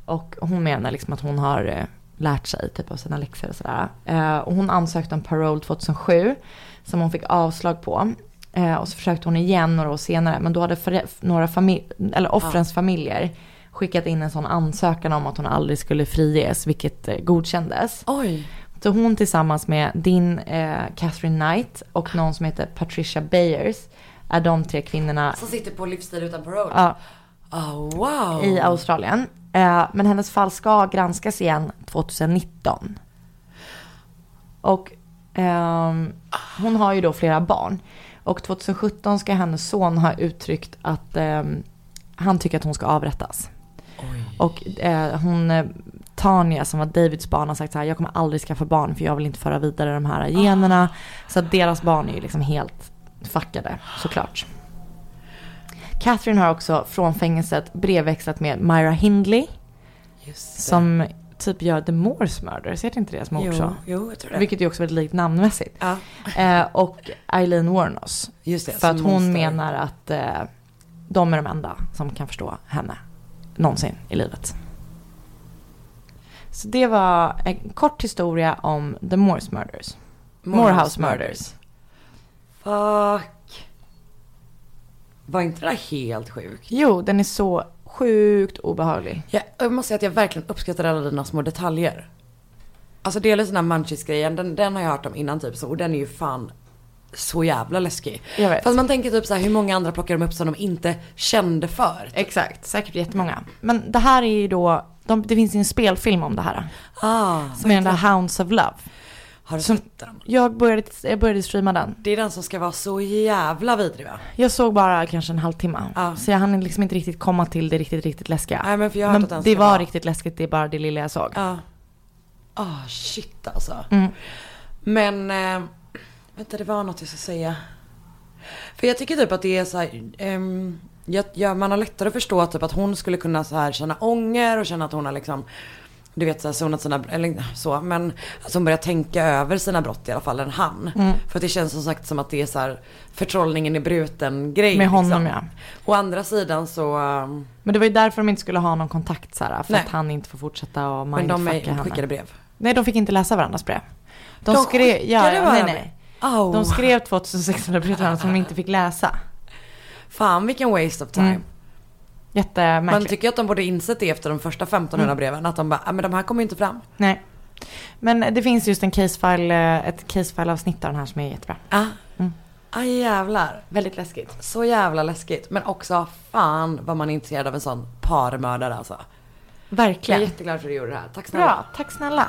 Och hon menar liksom att hon har eh, lärt sig typ av sina läxor och sådär. Eh, och hon ansökte om parole 2007 som hon fick avslag på. Eh, och så försökte hon igen några år senare men då hade några familj, eller offrens familjer skickat in en sån ansökan om att hon aldrig skulle friges vilket eh, godkändes. Oj. Så hon tillsammans med din eh, Catherine Knight och någon som heter Patricia Bayers är de tre kvinnorna Som sitter på livstid utan parole. ja, Oh, wow. i Australien. Eh, men hennes fall ska granskas igen 2019. Och ehm, hon har ju då flera barn. Och 2017 ska hennes son ha uttryckt att ehm, han tycker att hon ska avrättas. Och eh, hon, eh, Tanya som var Davids barn har sagt så här, jag kommer aldrig skaffa barn för jag vill inte föra vidare de här generna. Så att deras barn är ju liksom helt fuckade såklart. Catherine har också från fängelset brevväxlat med Myra Hindley. Som typ gör The Moors Murders, heter inte deras mord så? jo, jag tror det. Vilket är också väldigt likt namnmässigt. Ja, Eh, och Eileen Warnos. just det. För att hon monster. menar att eh, de är de enda som kan förstå henne någonsin i livet. Så det var en kort historia om The Moores Murders. Morehouse Murders. Fuck. Var inte det där helt sjukt? Jo, den är så sjukt obehaglig. Jag, jag måste säga att jag verkligen uppskattar alla dina små detaljer. Alltså delvis den här munchies-grejen, den, den har jag hört om innan typ så, och den är ju fan så jävla läskig. Jag vet. Fast man tänker typ så här, hur många andra plockar de upp som de inte kände för? Exakt, säkert jättemånga. Men det här är ju då, de, det finns en spelfilm om det här. Ah, Som är den där Hounds of Love. har du som- sett den? Jag började, jag började streama den. Det är den som ska vara så jävla vidrig va? Jag såg bara kanske en halvtimme. Ja. Så jag hann liksom inte riktigt komma till det riktigt, riktigt läskiga. Nej men för jag har Men det var vara... riktigt läskigt, det är bara det lilla jag såg. Ja. Ah shit alltså. Mm. Men, eh, Vänta, det var något jag ska säga. För jag tycker typ att det är så här, ehm, jag, jag, man har lättare att förstå typ att hon skulle kunna så här känna ånger och känna att hon har liksom, du vet så här sonat sina, eller så, men att hon börjar tänka över sina brott i alla fall än han. För att det känns som sagt som att det är så här förtrollningen i bruten grej. Med honom, liksom. ja. Å andra sidan så, um, Men det var ju därför de inte skulle ha någon kontakt så här, för Nej. att han inte får fortsätta och men de mindfucka är, skickade brev. Nej, de fick inte läsa varandras brev. De, De skrev, ja, ja, nej, nej. Oh. De skrev 2600 brev till varandra som de inte fick läsa. Fan vilken waste of time. Mm. Jättemärkligt. Man tycker att de borde insett det efter de första 1500 breven. Att de bara, ah, men de här kommer ju inte fram. Nej. Men det finns just en casefile, eh, ett casefile-avsnitt av den här som är jättebra. Ah. Mm. Ah, jävlar. Väldigt läskigt. Så jävla läskigt. Men också fan vad man är intresserad av en sån parmördare alltså. Jag är Verkligen. jätteglad för att du gjorde det här. Tack snälla. Bra, tack snälla.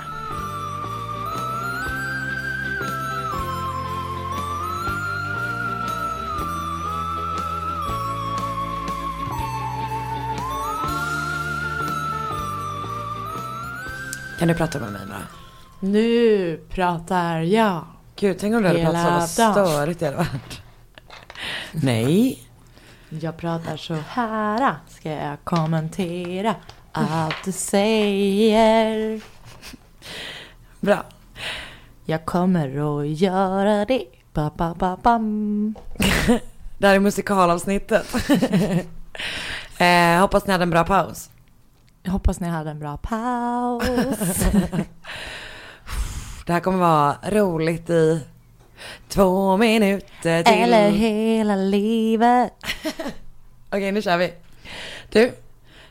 Kan du prata med mig bara? Nu pratar jag. Gud, tänk om du hade pratat så vad störigt det hade varit. Nej. Jag pratar så här. Ska jag kommentera allt du säger? Bra. Jag kommer att göra det. Ba, ba, ba, bam. Det här är musikalavsnittet. eh, hoppas ni hade en bra paus. Jag hoppas ni hade en bra paus. Det här kommer vara roligt i två minuter till. Eller hela livet. Okej, nu kör vi. Du,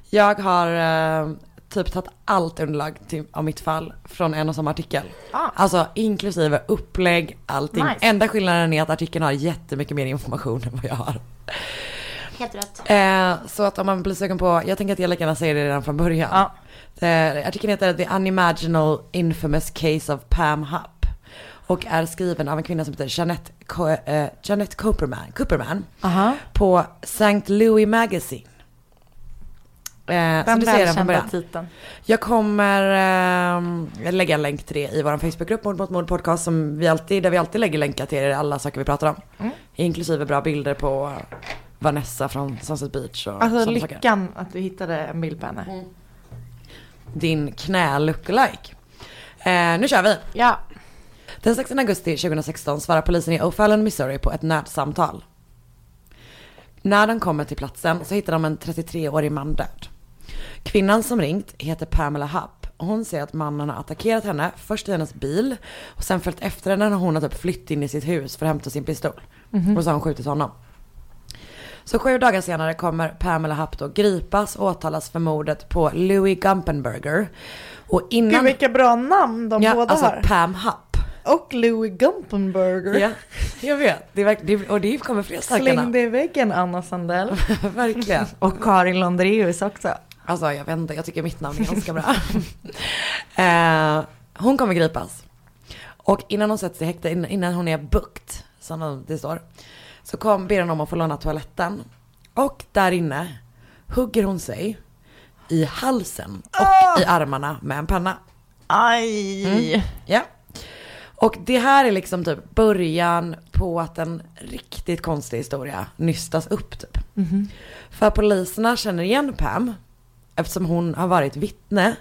jag har eh, typ tagit allt underlag till, av mitt fall från en och samma artikel. Ah. Alltså inklusive upplägg, allting. Nice. Enda skillnaden är att artikeln har jättemycket mer information än vad jag har. Helt rätt. Eh, så att om man blir sugen på, jag tänker att jag lika gärna säger det redan från början. Ja. Eh, artikeln heter The Unimaginal Infamous Case of Pam Hupp. Och är skriven av en kvinna som heter Jeanette, Co- eh, Jeanette Cooperman, Cooperman Aha. på St. Louis Magazine. Eh, som Den du ser den från välkända början. titeln. Jag kommer eh, lägga en länk till det i vår Facebookgrupp Mord mot mord podcast som vi alltid, där vi alltid lägger länkar till alla saker vi pratar om. Mm. Inklusive bra bilder på Vanessa från Sunset Beach och Alltså sådana saker. lyckan att du hittade en bild på henne. Din knä-lookalike. Eh, nu kör vi. Ja. Den 16 augusti 2016 svarar polisen i O'Fallon, Missouri på ett nödsamtal. När de kommer till platsen så hittar de en 33-årig man död. Kvinnan som ringt heter Pamela Hupp och hon säger att mannen har attackerat henne, först i hennes bil och sen följt efter henne när hon har typ flytt in i sitt hus för att hämta sin pistol. Och så har hon skjutit honom. Så sju dagar senare kommer Pamela då gripas och åtalas för mordet på Louis Gumpenberger. Och innan... Gud vilka bra namn de ja, båda alltså har. Pam Hupp. Och Louis Gumpenberger. Ja, jag vet. Det är det, och det kommer fler starka Släng dig i väggen Anna Sandell. Verkligen. Och Karin Londreus också. Alltså jag vet inte, jag tycker mitt namn är ganska bra. eh, hon kommer gripas. Och innan hon sätts i häkte, innan hon är bukt, som det står, så kom, ber hon om att få låna toaletten. Och där inne hugger hon sig i halsen och i armarna med en penna. Aj! Ja. Och det här är liksom typ början på att en riktigt konstig historia nystas upp typ. För poliserna känner igen Pam eftersom hon har varit vittne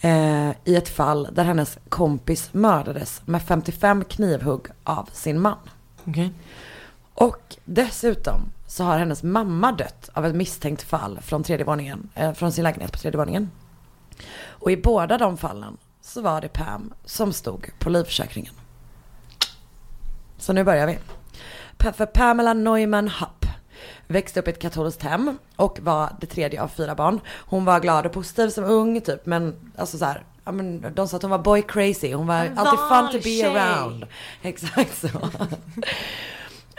eh, i ett fall där hennes kompis mördades med 55 knivhugg av sin man. Okej. Och dessutom så har hennes mamma dött av ett misstänkt fall från tredje våningen, eh, från sin lägenhet på tredje våningen. Och i båda de fallen så var det Pam som stod på livförsäkringen. Så nu börjar vi. För Pamela Neumann Hupp växte upp i ett katolskt hem och var det tredje av fyra barn. Hon var glad och positiv som ung typ men alltså så här, ja, men de sa att hon var boy crazy. Hon var En alltid fun to be tjej. around. Exakt så.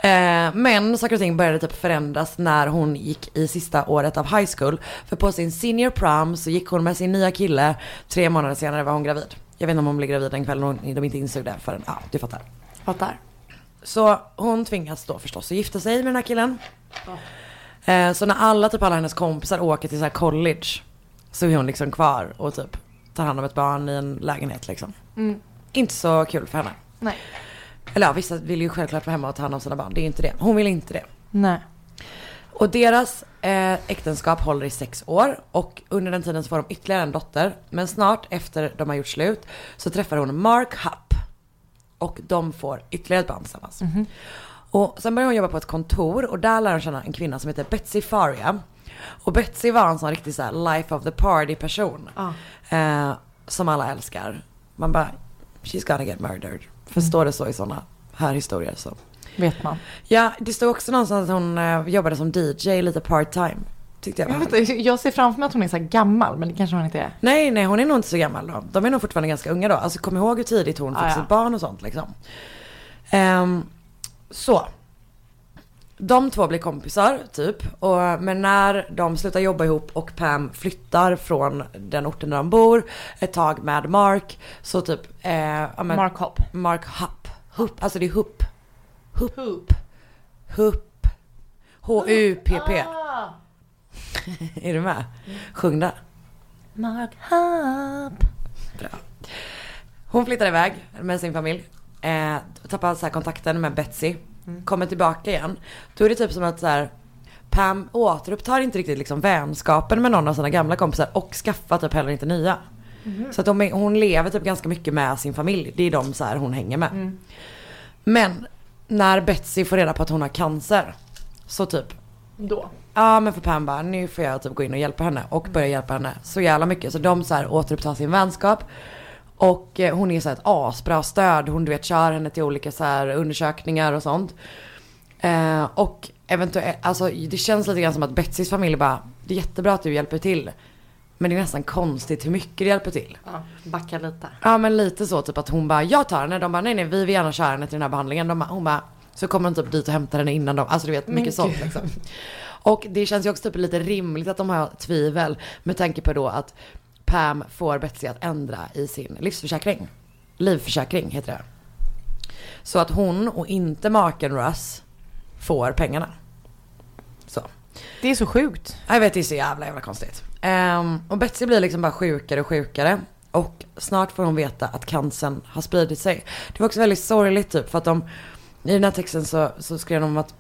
Eh, Men saker och ting började typ förändras när hon gick i sista året av high school. För på sin senior prom så gick hon med sin nya kille. Tre månader senare var hon gravid. Jag vet inte om hon blev gravid den kvällen hon, de inte insåg det förrän, ja du fattar. Fattar. Så hon tvingas då förstås att gifta sig med den här killen. Eh, Så när alla, typ alla hennes kompisar åker till så här college så är hon liksom kvar och typ tar hand om ett barn i en lägenhet liksom. Mm. Inte så kul för henne. Nej. Eller ja, vissa vill ju självklart vara hemma och ta hand om sina barn. Det är inte det. Hon vill inte det. Nej. Och deras eh, äktenskap håller i sex år och under den tiden så får de ytterligare en dotter. Men snart efter de har gjort slut så träffar hon Mark Hupp. Och de får ytterligare ett barn tillsammans. Och sen börjar hon jobba på ett kontor och där lär hon känna en kvinna som heter Betsy Faria. Och Betsy var en sån riktig så life of the party person. Eh, som alla älskar. Man bara, she's gonna get murdered. Förstår det så i sådana här historier så. Vet man. Ja, det står också någonstans att hon eh, jobbade som DJ lite part time. Tyckte jag var Jag, vet, jag ser framför mig att hon är så gammal, men det kanske hon inte är. Nej, nej, hon är nog inte så gammal då. De är nog fortfarande ganska unga då. Alltså kom ihåg hur tidigt hon fick Ah, ja. sitt barn och sånt liksom. Ehm, så. De två blir kompisar typ. Och, men när de slutar jobba ihop och Pam flyttar från den orten där de bor ett tag med Mark. Så typ. Eh, men, Mark Hopp. Mark Hupp. Hupp, alltså det är Hupp. Hupp. Hoop. Hupp. H-U-P-P. Ah. Är du med? Sjung där. Mark Hopp. Bra. Hon flyttar iväg med sin familj. Eh, tappar så här kontakten med Betsy. Kommer tillbaka igen. Då är det typ som att så här, Pam återupptar inte riktigt liksom vänskapen med någon av sina gamla kompisar och skaffar typ heller inte nya. Så att de hon lever typ ganska mycket med sin familj. Det är de så här hon hänger med. Men när Betsy får reda på att hon har cancer. Så typ Då. Ja men för Pam bara, nu får jag typ gå in och hjälpa henne och börja hjälpa henne så jävla mycket. Så de så här återupptar sin vänskap. Och eh, hon är så här ett asbra stöd. Hon du vet kör henne till olika så här undersökningar och sånt. Eh, och eventuellt, alltså det känns lite grann som att Betsys familj bara, det är jättebra att du hjälper till. Men det är nästan konstigt hur mycket du hjälper till. Ja, backa lite. Ja men lite så typ att hon bara, jag tar henne. De bara, nej nej vi vill gärna köra henne till den här behandlingen. De bara, hon bara, så kommer hon typ dit och hämtar henne innan de, alltså du vet mycket sånt liksom. Och det känns ju också typ lite rimligt att de har tvivel med tanke på då att Pam får Betsy att ändra i sin livsförsäkring. Livförsäkring heter det. Så att hon och inte maken Russ får pengarna. Så. Det är så sjukt. Jag vet det är så jävla jävla konstigt. Ehm, och Betsy blir liksom bara sjukare och sjukare. Och snart får hon veta att cancern har spridit sig. Det var också väldigt sorgligt typ för att de i den här texten så, så skrev de att,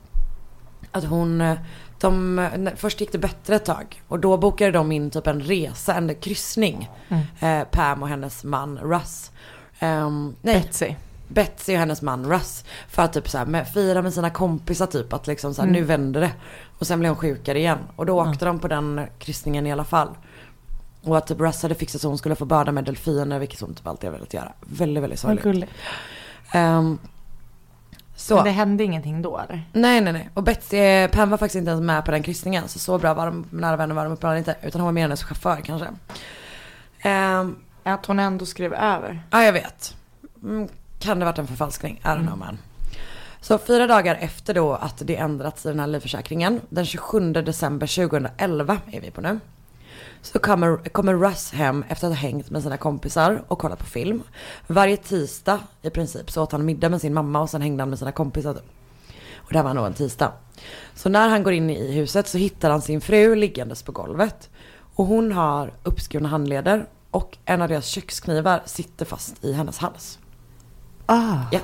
att hon, eh, de, först gick det bättre ett tag. Och då bokade de in typ en resa, en kryssning. Eh, Pam och hennes man Russ. Ehm, nej, Betsy. Betsy och hennes man Russ. För att typ så här, med, fira med sina kompisar typ. Att liksom så här, nu vänder det. Och sen blev hon sjukare igen. Och då åkte de på den kryssningen i alla fall. Och att typ Russ hade fixat så hon skulle få bada med delfiner. Vilket hon typ alltid har velat göra. Väldigt, väldigt sorgligt. gulligt. Så. Men det hände ingenting då eller? Nej, nej, nej. Och Betsy, eh, Pam var faktiskt inte ens med på den kryssningen. Så så bra var de, nära vänner var de uppenbarligen inte. Utan hon var mer hennes chaufför kanske. Ehm, Att hon ändå skrev över. Ja, jag vet. Mm, kan det varit en förfalskning? I don't know man. Så fyra dagar efter då att det ändrats i den här livförsäkringen, den 27 december 2011 är vi på nu. Så kommer, kommer Russ hem efter att ha hängt med sina kompisar och kollat på film. Varje tisdag i princip så åt han middag med sin mamma och sen hängde han med sina kompisar. Och det här var nog en tisdag. Så när han går in i huset så hittar han sin fru liggandes på golvet. Och hon har uppskurna handleder och en av deras köksknivar sitter fast i hennes hals. Ah. Ja.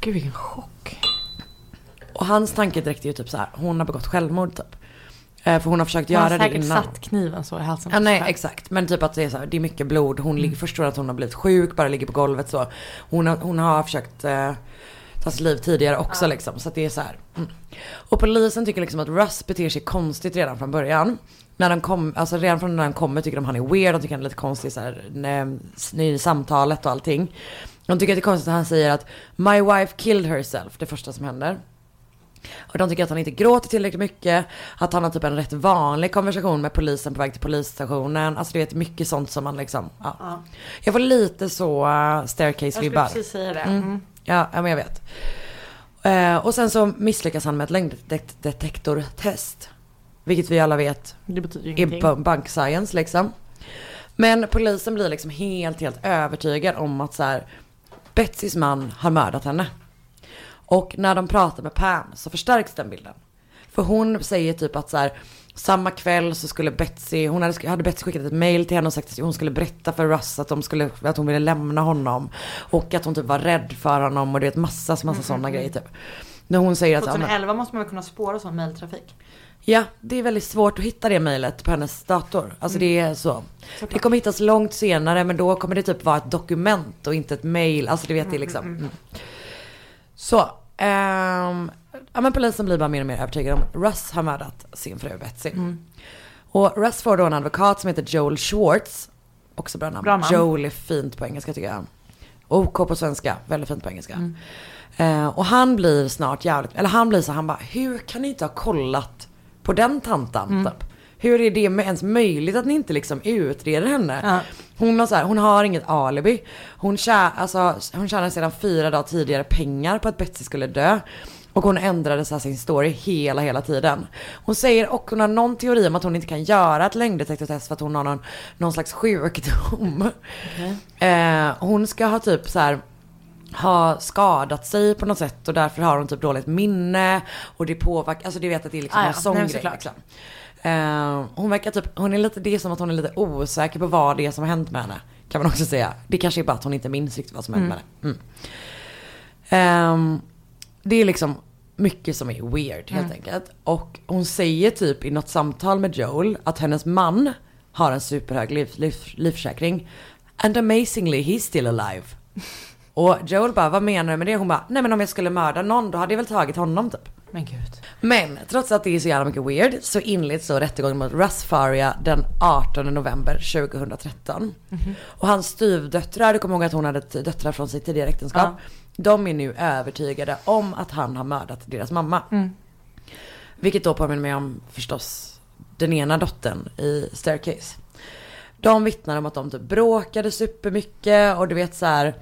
Gud vilken chock. Och hans tanke direkt är ju typ så här, hon har begått självmord typ. Eh, för hon har försökt Hon har göra det säkert innan. satt kniven så i halsen. Ja, nej exakt. Men typ att det är så här, det är mycket blod. Hon Mm. förstår att hon har blivit sjuk, bara ligger på golvet så. Hon har, hon har försökt eh, ta sitt liv tidigare också liksom. Så att det är så här. Mm. Och polisen tycker liksom att Russ beter sig konstigt redan från början. När de kom, alltså redan från när han kommer tycker de han är weird, de tycker han är lite konstig så här, när, i samtalet och allting. De tycker att det är konstigt att han säger att My wife killed herself, det första som händer. Och de tycker att han inte gråter tillräckligt mycket. Att han har typ en rätt vanlig konversation med polisen på väg till polisstationen. Alltså du vet mycket sånt som man liksom, ja. Jag får lite så uh, Jag skulle staircase-vibbar. precis säga det. Mm. Mm. Ja, ja, men jag vet. Eh, och sen så misslyckas han med ett lögndetektortest. Vilket vi alla vet Det betyder är ingenting. bu- bank science liksom. Men polisen blir liksom helt, helt övertygad om att så här, Betsys man har mördat henne. Och när de pratar med Pam så förstärks den bilden. För hon säger typ att så här, samma kväll så skulle Betsy, hon hade, hade Betsy skickat ett mail till henne och sagt att hon skulle berätta för Russ att, de skulle, att hon ville lämna honom. Och att hon typ var rädd för honom och det vet massa, massa Mm, sådana grejer typ. När hon säger att, ja, men- 2011 måste man väl kunna spåra sån mailtrafik? Ja, det är väldigt svårt att hitta det mejlet på hennes dator. Alltså det är så. Mm. Såklart. Det kommer hittas långt senare men då kommer det typ vara ett dokument och inte ett mejl. Alltså du vet det är liksom. Mm. Så. ehm, ja men polisen blir bara mer och mer övertygad om Russ har mördat sin fru Betsy. Mm. Och Russ får då en advokat som heter Joel Schwartz. Också bra namn. Bra namn. Joel är fint på engelska tycker jag. OK på svenska, väldigt fint på engelska. Mm. Eh, och han blir snart jävligt, eller han blir så han bara, hur kan ni inte ha kollat på den tantan Mm. typ? Hur är det ens möjligt att ni inte liksom utreder henne? Ja. Hon, har så här, hon har inget alibi. Hon, tjä, alltså, hon tjänade sedan fyra dagar tidigare pengar på att Betsy skulle dö. Och hon ändrade så sin story hela, hela tiden. Hon säger och hon har någon teori om att hon inte kan göra ett lögndetektortest för att hon har någon, någon slags sjukdom. Eh, hon ska ha typ så här ha skadat sig på något sätt och därför har hon typ dåligt minne och det påverkar, alltså du vet att det är liksom Ah, ja. en sån Nej, grej liksom. Eh, hon verkar typ, hon är lite, det är som att hon är lite osäker på vad det är som har hänt med henne. Kan man också säga. Det kanske är bara att hon inte minns riktigt vad som har hänt med henne. Mm. Ehm, det är liksom mycket som är weird helt enkelt. Och hon säger typ i något samtal med Joel att hennes man har en superhög liv, liv, livförsäkring. And amazingly he's still alive. Och Joel bara, vad menar du med det? Hon bara, nej men om jag skulle mörda någon då hade jag väl tagit honom typ. Men gud. Men trots att det är så jävla mycket weird så inleds så rättegången mot Russ Faria den 18 november 2013. Och hans styvdöttrar, du kommer ihåg att hon hade döttrar från sitt tidigare äktenskap. Ja. De är nu övertygade om att han har mördat deras mamma. Vilket då påminner mig om förstås den ena dottern i Staircase. De vittnar om att de typ bråkade supermycket och du vet så här.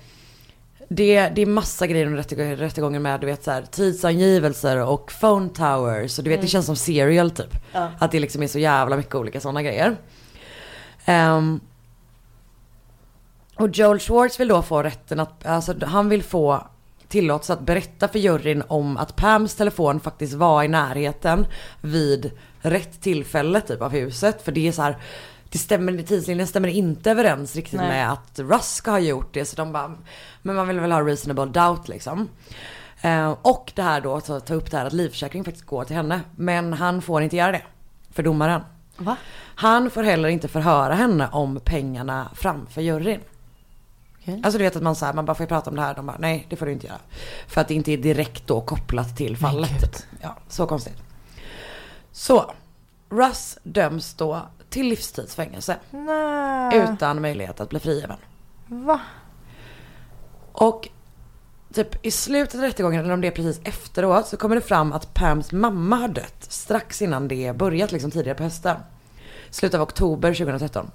Det, det är massa grejer under rättegången, rättegången med du vet så här, tidsangivelser och phone towers. Och du vet det känns som serial typ. Att det liksom är så jävla mycket olika sådana grejer. Ehm, och Joel Schwartz vill då få rätten att, alltså han vill få tillåtelse att berätta för juryn om att Pams telefon faktiskt var i närheten vid rätt tillfälle typ av huset. För det är så här, det stämmer, tidslinjen stämmer inte överens riktigt Nej. med att Russ ska ha gjort det. Så de bara, men man vill väl ha reasonable doubt liksom. Eh, och det här då, så ta upp det här att livförsäkring faktiskt går till henne. Men han får inte göra det. För domaren. Va? Han får heller inte förhöra henne om pengarna framför juryn. Okej. Alltså du vet att man säger man bara får jag prata om det här? De bara nej det får du inte göra. För att det inte är direkt då kopplat till fallet. Ja, så konstigt. Så, Russ döms då till livstidsfängelse. Utan möjlighet att bli frigiven. Va? Och typ i slutet av rättegången, eller om det är precis efteråt, så kommer det fram att Pams mamma har dött strax innan det börjat, liksom tidigare på hösten. Slutet av oktober 2013.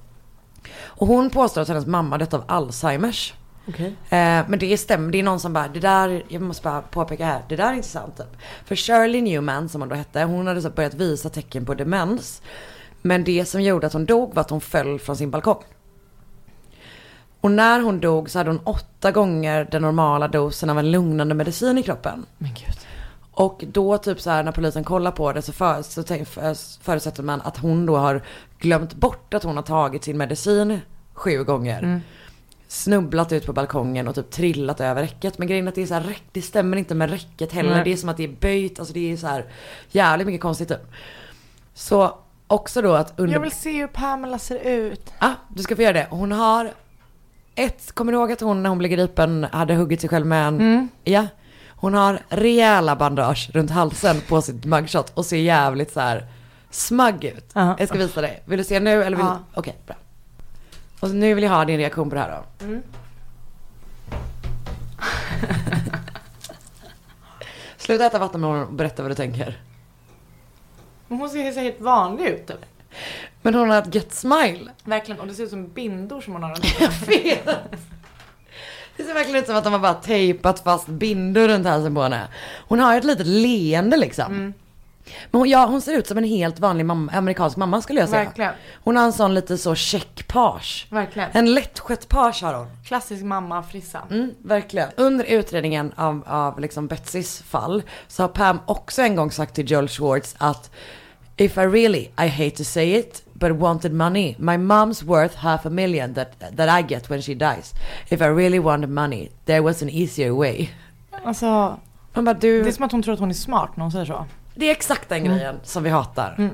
Och hon påstår att hennes mamma dött av Alzheimers. Okej. Eh, men det stämmer, det är någon som bara, det där, jag måste bara påpeka här, det där är inte sant typ. För Shirley Newman som hon då hette, hon hade så börjat visa tecken på demens. Men det som gjorde att hon dog var att hon föll från sin balkong. Och när hon dog så hade hon åtta gånger den normala dosen av en lugnande medicin i kroppen. Men gud. Och då typ så här när polisen kollar på det så, för, så tänk, för, förutsätter man att hon då har glömt bort att hon har tagit sin medicin sju gånger. Snubblat ut på balkongen och typ trillat över räcket. Men grejen är att det är så här, räck- det stämmer inte med räcket heller. Nej. Det är som att det är böjt, alltså det är så här jävligt mycket konstigt typ. Så också då att under... Jag vill se hur Pamela ser ut. Ja, du ska få göra det. Hon har ett, kommer du ihåg att hon när hon blev gripen hade huggit sig själv med en, Mm. ja. Hon har rejäla bandage runt halsen på sitt mugshot och ser jävligt så här smug ut. Ja. Jag ska visa dig. Vill du se nu eller vill Ja. du? Okej, bra. Och nu vill jag ha din reaktion på det här då. Mm. Sluta äta vattenmelon och berätta vad du tänker. Hon ser helt vanlig ut eller? Men hon har ett gött smile. Verkligen, och det ser ut som bindor som hon har runt Jag vet. Det ser verkligen ut som att de har bara tejpat fast bindor runt halsen på henne. Hon har ett litet leende liksom. Men hon, ja, hon ser ut som en helt vanlig mamma, amerikansk mamma skulle jag säga. Verkligen. Hon har en sån lite så check page. Verkligen. En lättskött page har hon. Klassisk mamma frissa. Mm, verkligen. Under utredningen av, av liksom Betsys fall så har Pam också en gång sagt till Joel Schwartz att If I really, I hate to say it, but wanted money, my mom's worth half a million that, that I get when she dies. If I really wanted money, there was an easier way. Alltså, Man bara, du... det är som att hon tror att hon är smart när hon säger så. Det är exakt den grejen som vi hatar.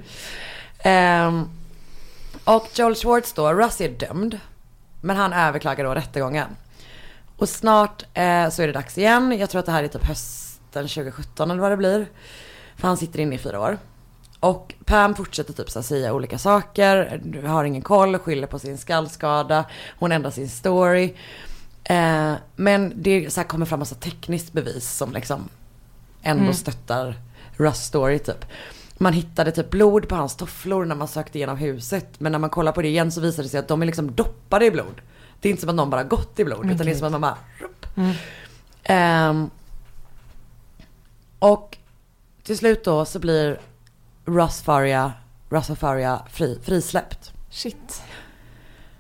Ehm, och Joel Schwartz då, Russ är dömd. Men han överklagar då rättegången. Och snart eh, så är det dags igen. Jag tror att det här är typ hösten 2017 eller vad det blir. För han sitter inne i fyra år. Och Pam fortsätter typ så säga olika saker. Har ingen koll, skyller på sin skallskada. Hon ändrar sin story. Eh, men det så kommer fram massa tekniskt bevis som liksom ändå stöttar Russ story typ. Man hittade typ blod på hans tofflor när man sökte igenom huset. Men när man kollar på det igen så visar det sig att de är liksom doppade i blod. Det är inte som att någon bara gått i blod. utan det är som att man bara... rupp. Ehm, och till slut då så blir Russ Faria, Russ Faria fri, frisläppt. Shit.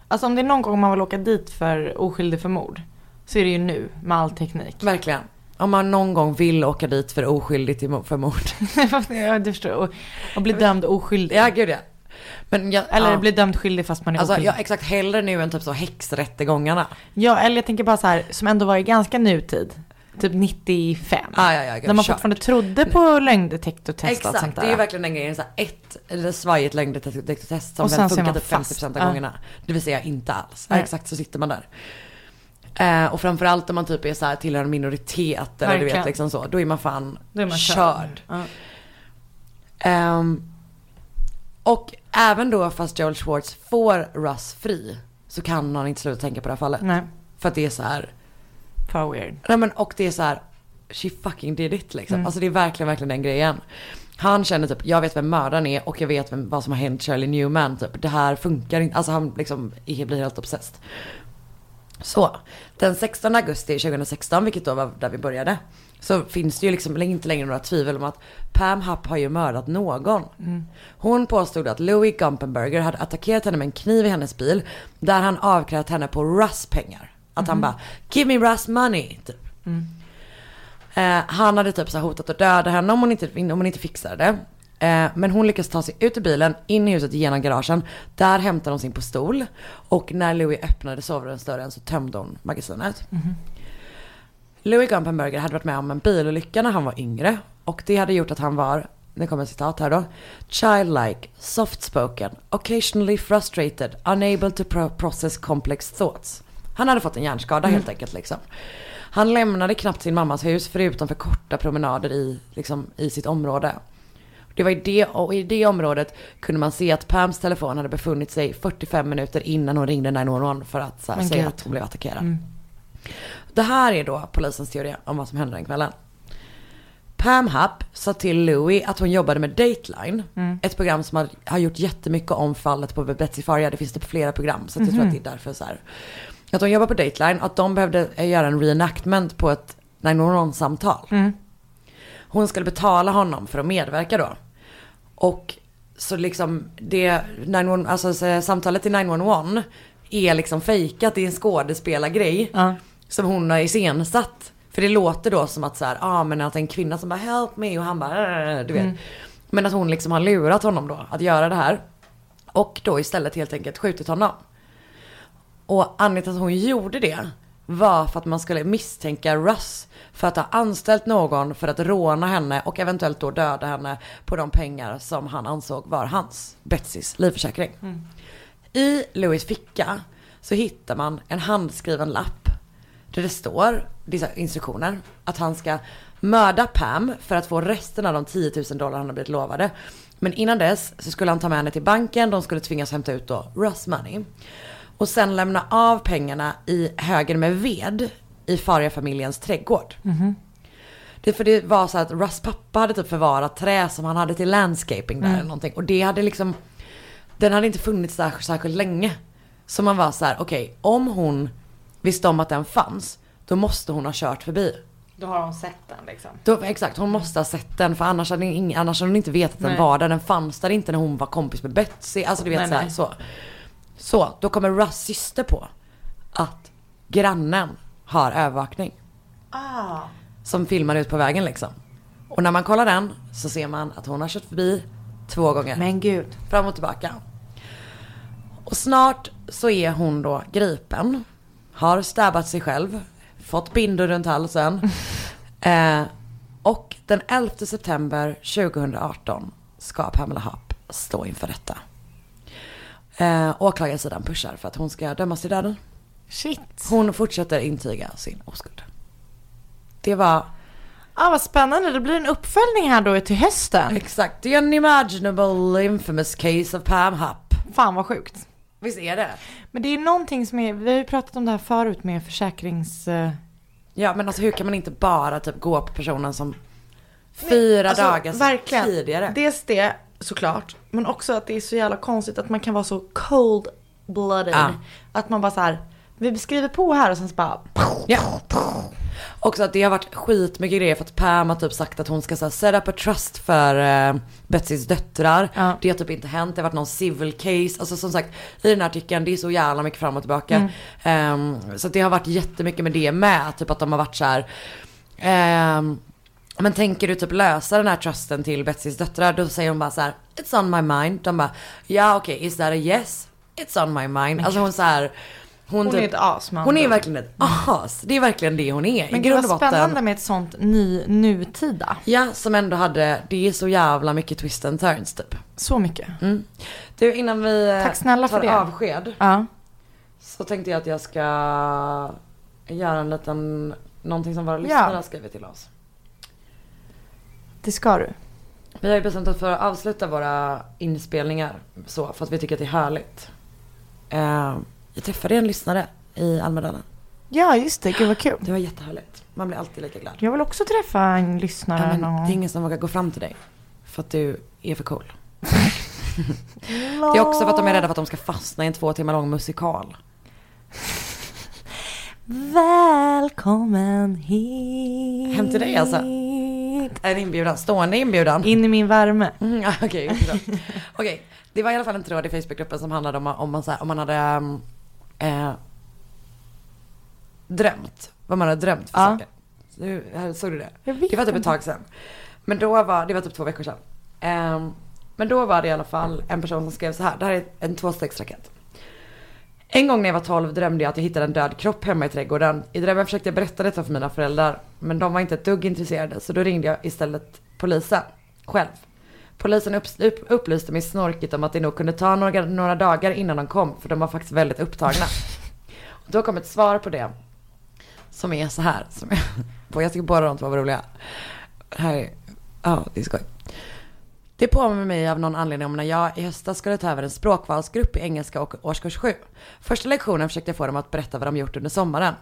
Alltså om det är någon gång man vill åka dit för oskyldig för mord så är det ju nu med all teknik. Verkligen. Om man någon gång vill åka dit för mo- för mord. ja, du förstår. Och, och bli dömd oskyldig. ja, gud ja. Men jag, Eller ja. bli dömd skyldig fast man är Alltså oskyldig. ja, exakt hellre nu än typ så häxrättegångarna. Ja, eller jag tänker bara så här, som ändå var i ganska nutid. Typ 95. Ah, ja, ja, när man kört. fortfarande trodde på lögndetektortest och sånt Exakt, där. det är ju verkligen den grejen. Så ett eller svajigt lögndetektortest som Och sen kan så är funka man typ fast. 50% av Ja. gångerna. Det vill säga inte alls. Ja, exakt så sitter man där. Eh, och framförallt om man typ är så här tillhör en minoritet eller du vet liksom så. Då är man fan Då är man körd. Ehm, och även då fast Joel Schwartz får Russ fri så kan han inte sluta tänka på det här fallet. Nej, För att det är så här, för weird. nej men och det är så här, she fucking did it liksom. Mm. Alltså det är verkligen, verkligen den grejen. Han känner typ, jag vet vem mördaren är och jag vet vem, vad som har hänt Shirley Newman typ. Det här funkar inte, alltså han liksom blir helt obsessed. Så, den 16 augusti 2016, vilket då var där vi började, så finns det ju liksom inte längre några tvivel om att Pam Hupp har ju mördat någon. Hon påstod att Louis Gumpenberger hade attackerat henne med en kniv i hennes bil, där han avkrävt henne på Russ pengar. Att han bara, give me Russ money, typ. Eh, han hade typ så hotat att döda henne om hon inte, om hon inte fixade det. Eh, men hon lyckas ta sig ut ur bilen, in i huset genom garagen. Där hämtar hon sin pistol. Och när Louis öppnade sovrumsdörren så tömde hon magasinet. Louis Gumpenberger hade varit med om en bilolycka när han var yngre. Och det hade gjort att han var, det kommer ett citat här då. Childlike, soft-spoken, occasionally frustrated, unable to pro- process complex thoughts. Han hade fått en hjärnskada helt enkelt liksom. Han lämnade knappt sin mammas hus förutom för korta promenader i, liksom, i sitt område. Det var i det, och i det området kunde man se att Pams telefon hade befunnit sig 45 minuter innan hon ringde 911 för att så här, säga att hon blev attackerad. Det här är då polisens teori om vad som hände den kvällen. Pam Hupp sa till Louis att hon jobbade med Dateline. Ett program som har, har gjort jättemycket om fallet på Betsy Faria. Det finns det på flera program. Så att jag tror att det är därför så här. Att hon jobbar på Dateline. Att de behövde eh, göra en reenactment på ett 911-samtal. Hon skulle betala honom för att medverka då. Och så liksom det, 911, alltså så samtalet i 911 är liksom fejkat, det är en skådespelargrej. Ja. Som hon har iscensatt. För det låter då som att så här, ah, men att en kvinna som bara help me och han bara "Äh", du vet. Men att hon liksom har lurat honom då att göra det här. Och då istället helt enkelt skjutit honom. Och anledningen till att hon gjorde det var för att man skulle misstänka Russ för att ha anställt någon för att råna henne och eventuellt då döda henne på de pengar som han ansåg var hans, Betsys, livförsäkring. I Louis ficka så hittar man en handskriven lapp där det står, dessa instruktioner, att han ska mörda Pam för att få resten av de 10 000 dollar han har blivit lovade. Men innan dess så skulle han ta med henne till banken, de skulle tvingas hämta ut då Russ money. Och sen lämna av pengarna i högen med ved i Faria-familjens trädgård. Det, för det var så att Russ pappa hade typ förvarat trä som han hade till landscaping där eller någonting. Och det hade liksom, den hade inte funnits där särskilt länge. Så man var så här, okej, om hon visste om att den fanns, då måste hon ha kört förbi. Då har hon sett den liksom. Då, exakt, hon måste ha sett den för annars hade, ing, annars hade hon inte vetat att den Nej. var där. Den fanns där inte när hon var kompis med Betsy. Alltså du vet Nej, så, här, nej. så. Så, då kommer Russ syster på att grannen har övervakning. Ah. Som filmar ut på vägen liksom. Och när man kollar den så ser man att hon har kört förbi två gånger. Men gud. Fram och tillbaka. Och snart så är hon då gripen. Har stabbat sig själv. Fått bindor runt halsen. eh, och den 11 september 2018 ska Pamela Happ stå inför rätta. Eh, åklagarsidan pushar för att hon ska dömas till döden. Shit. Hon fortsätter intyga sin oskuld. Det var Ah, vad spännande. Det blir en uppföljning här då till hösten. exakt the unimaginable infamous case of Pam Happ. Fan vad sjukt. Visst är det? Men det är någonting som är, vi har ju pratat om det här förut med försäkrings... eh, Ja men alltså hur kan man inte bara typ gå på personen som fyra Alltså, dagar verkligen. tidigare? Dels det såklart, men också att det är så jävla konstigt att man kan vara så cold blooded. Ja. Att man bara så här, vi beskriver på här och sen så bara... Ja. Också att det har varit skitmycket grejer för att Pam har typ sagt att hon ska så här, set up a trust för uh, Betsys döttrar. Ja. Det har typ inte hänt, det har varit någon civil case. Alltså som sagt i den här artikeln, det är så jävla mycket fram och tillbaka. Ehm, så att det har varit jättemycket med det med. Typ att de har varit så här. ehm, men tänker du typ lösa den här trusten till Betsys döttrar? Då säger hon bara så här, it's on my mind. De bara, ja okej, is that a yes? It's on my mind. Alltså hon så här. Hon, Hon är ett as med Hon är verkligen ett as. Det är verkligen det hon är. Men gud vad spännande med ett sånt ny, nutida. Ja, som ändå hade, det är så jävla mycket twist and turns typ. Så mycket. Du innan vi eh, Tack snälla tar för det. avsked. Ja. Så tänkte jag att jag ska göra en liten, någonting som våra Ja. lyssnare har skrivit till oss. Det ska du. Vi har ju bestämt oss för att avsluta våra inspelningar så, för att vi tycker att det är härligt. Eh, jag träffade en lyssnare i Almedalen. Ja, just det. Gud vad kul. Det var jättehärligt. Man blir alltid lika glad. Jag vill också träffa en lyssnare Ja, men någon det är ingen som vågar gå fram till dig. För att du är för cool. Det är också för att de är rädda för att de ska fastna i en två timmar lång musikal. Välkommen hit. Hem till dig, alltså? En inbjudan, stående inbjudan. In i min värme. Mm, Okej, bra. Okej, det var i alla fall en tråd i Facebookgruppen som handlade om om man, så här, om man hade um, eh, drömt. Vad man hade drömt för Ja. saker. Du, såg du det? Jag vet Det var typ ett inte. tag sedan. Men då var, det var typ två veckor sedan. Ehm, men då var det i alla fall en person som skrev så här. Det här är en tvåstegsraket. En gång när jag var 12 drömde jag att jag hittade en död kropp hemma i trädgården. I drömmen försökte jag berätta detta för mina föräldrar. Men de var inte ett dugg intresserade så då ringde jag istället polisen. Själv. Polisen upp, upp, upplyste mig snorkigt om att det nog kunde ta några, några dagar innan de kom. För de var faktiskt väldigt upptagna. Och då kom ett svar på det. Som är så här. Som är, jag tycker båda de två var roliga. Här är, ja det är skoj. Det påminner mig av någon anledning om när jag i höstas skulle ta över en språkvalsgrupp i engelska och årskurs 7. Första lektionen försökte jag få dem att berätta vad de gjort under sommaren.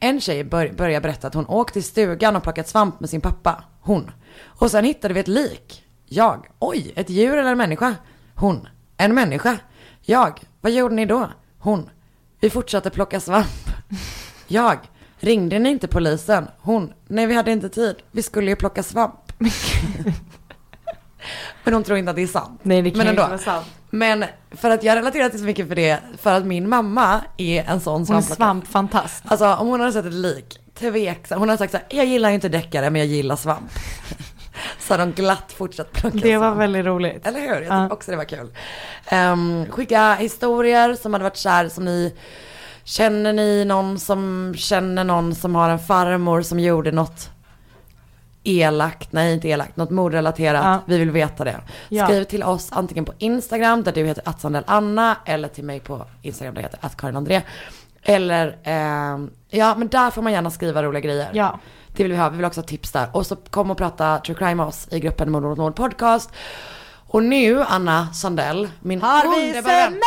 En tjej bör, började berätta att hon åkt till stugan och plockat svamp med sin pappa. Hon. Och sen hittade vi ett lik. Jag. Oj, ett djur eller en människa? Hon. En människa. Jag. Vad gjorde ni då? Hon. Vi fortsatte plocka svamp. Jag. Ringde ni inte polisen? Hon. Nej, vi hade inte tid. Vi skulle ju plocka svamp. Men hon tror inte att det är sant. Nej, det kan Men ändå. inte vara sant. Men för att jag relaterar till så mycket för det, för att min mamma är en sån svampplockare. svampfantast. Alltså om hon hade sett ett lik, tveksam. Hon hade sagt så här, jag gillar inte deckare men jag gillar svamp. så hade de glatt fortsatt plocka Det var svamp. väldigt roligt. Eller hur? Jag tycker Ja. också det var kul. Um, skicka historier som hade varit så här som ni Känner ni någon som känner någon som har en farmor som gjorde något elakt, nej inte elakt, något mordrelaterat. Ja. Vi vill veta det. Ja. Skriv till oss antingen på Instagram där du heter atsandelanna eller till mig på Instagram där jag heter attkarinandré. Eller, ehm, ja men där får man gärna skriva roliga grejer. Ja. Det vill vi ha. Vi vill också ha tips där. Och så kom och prata true crime med oss i gruppen Mord mot mord podcast. Och nu Anna Sandell, min Har vi underbara vän. semester?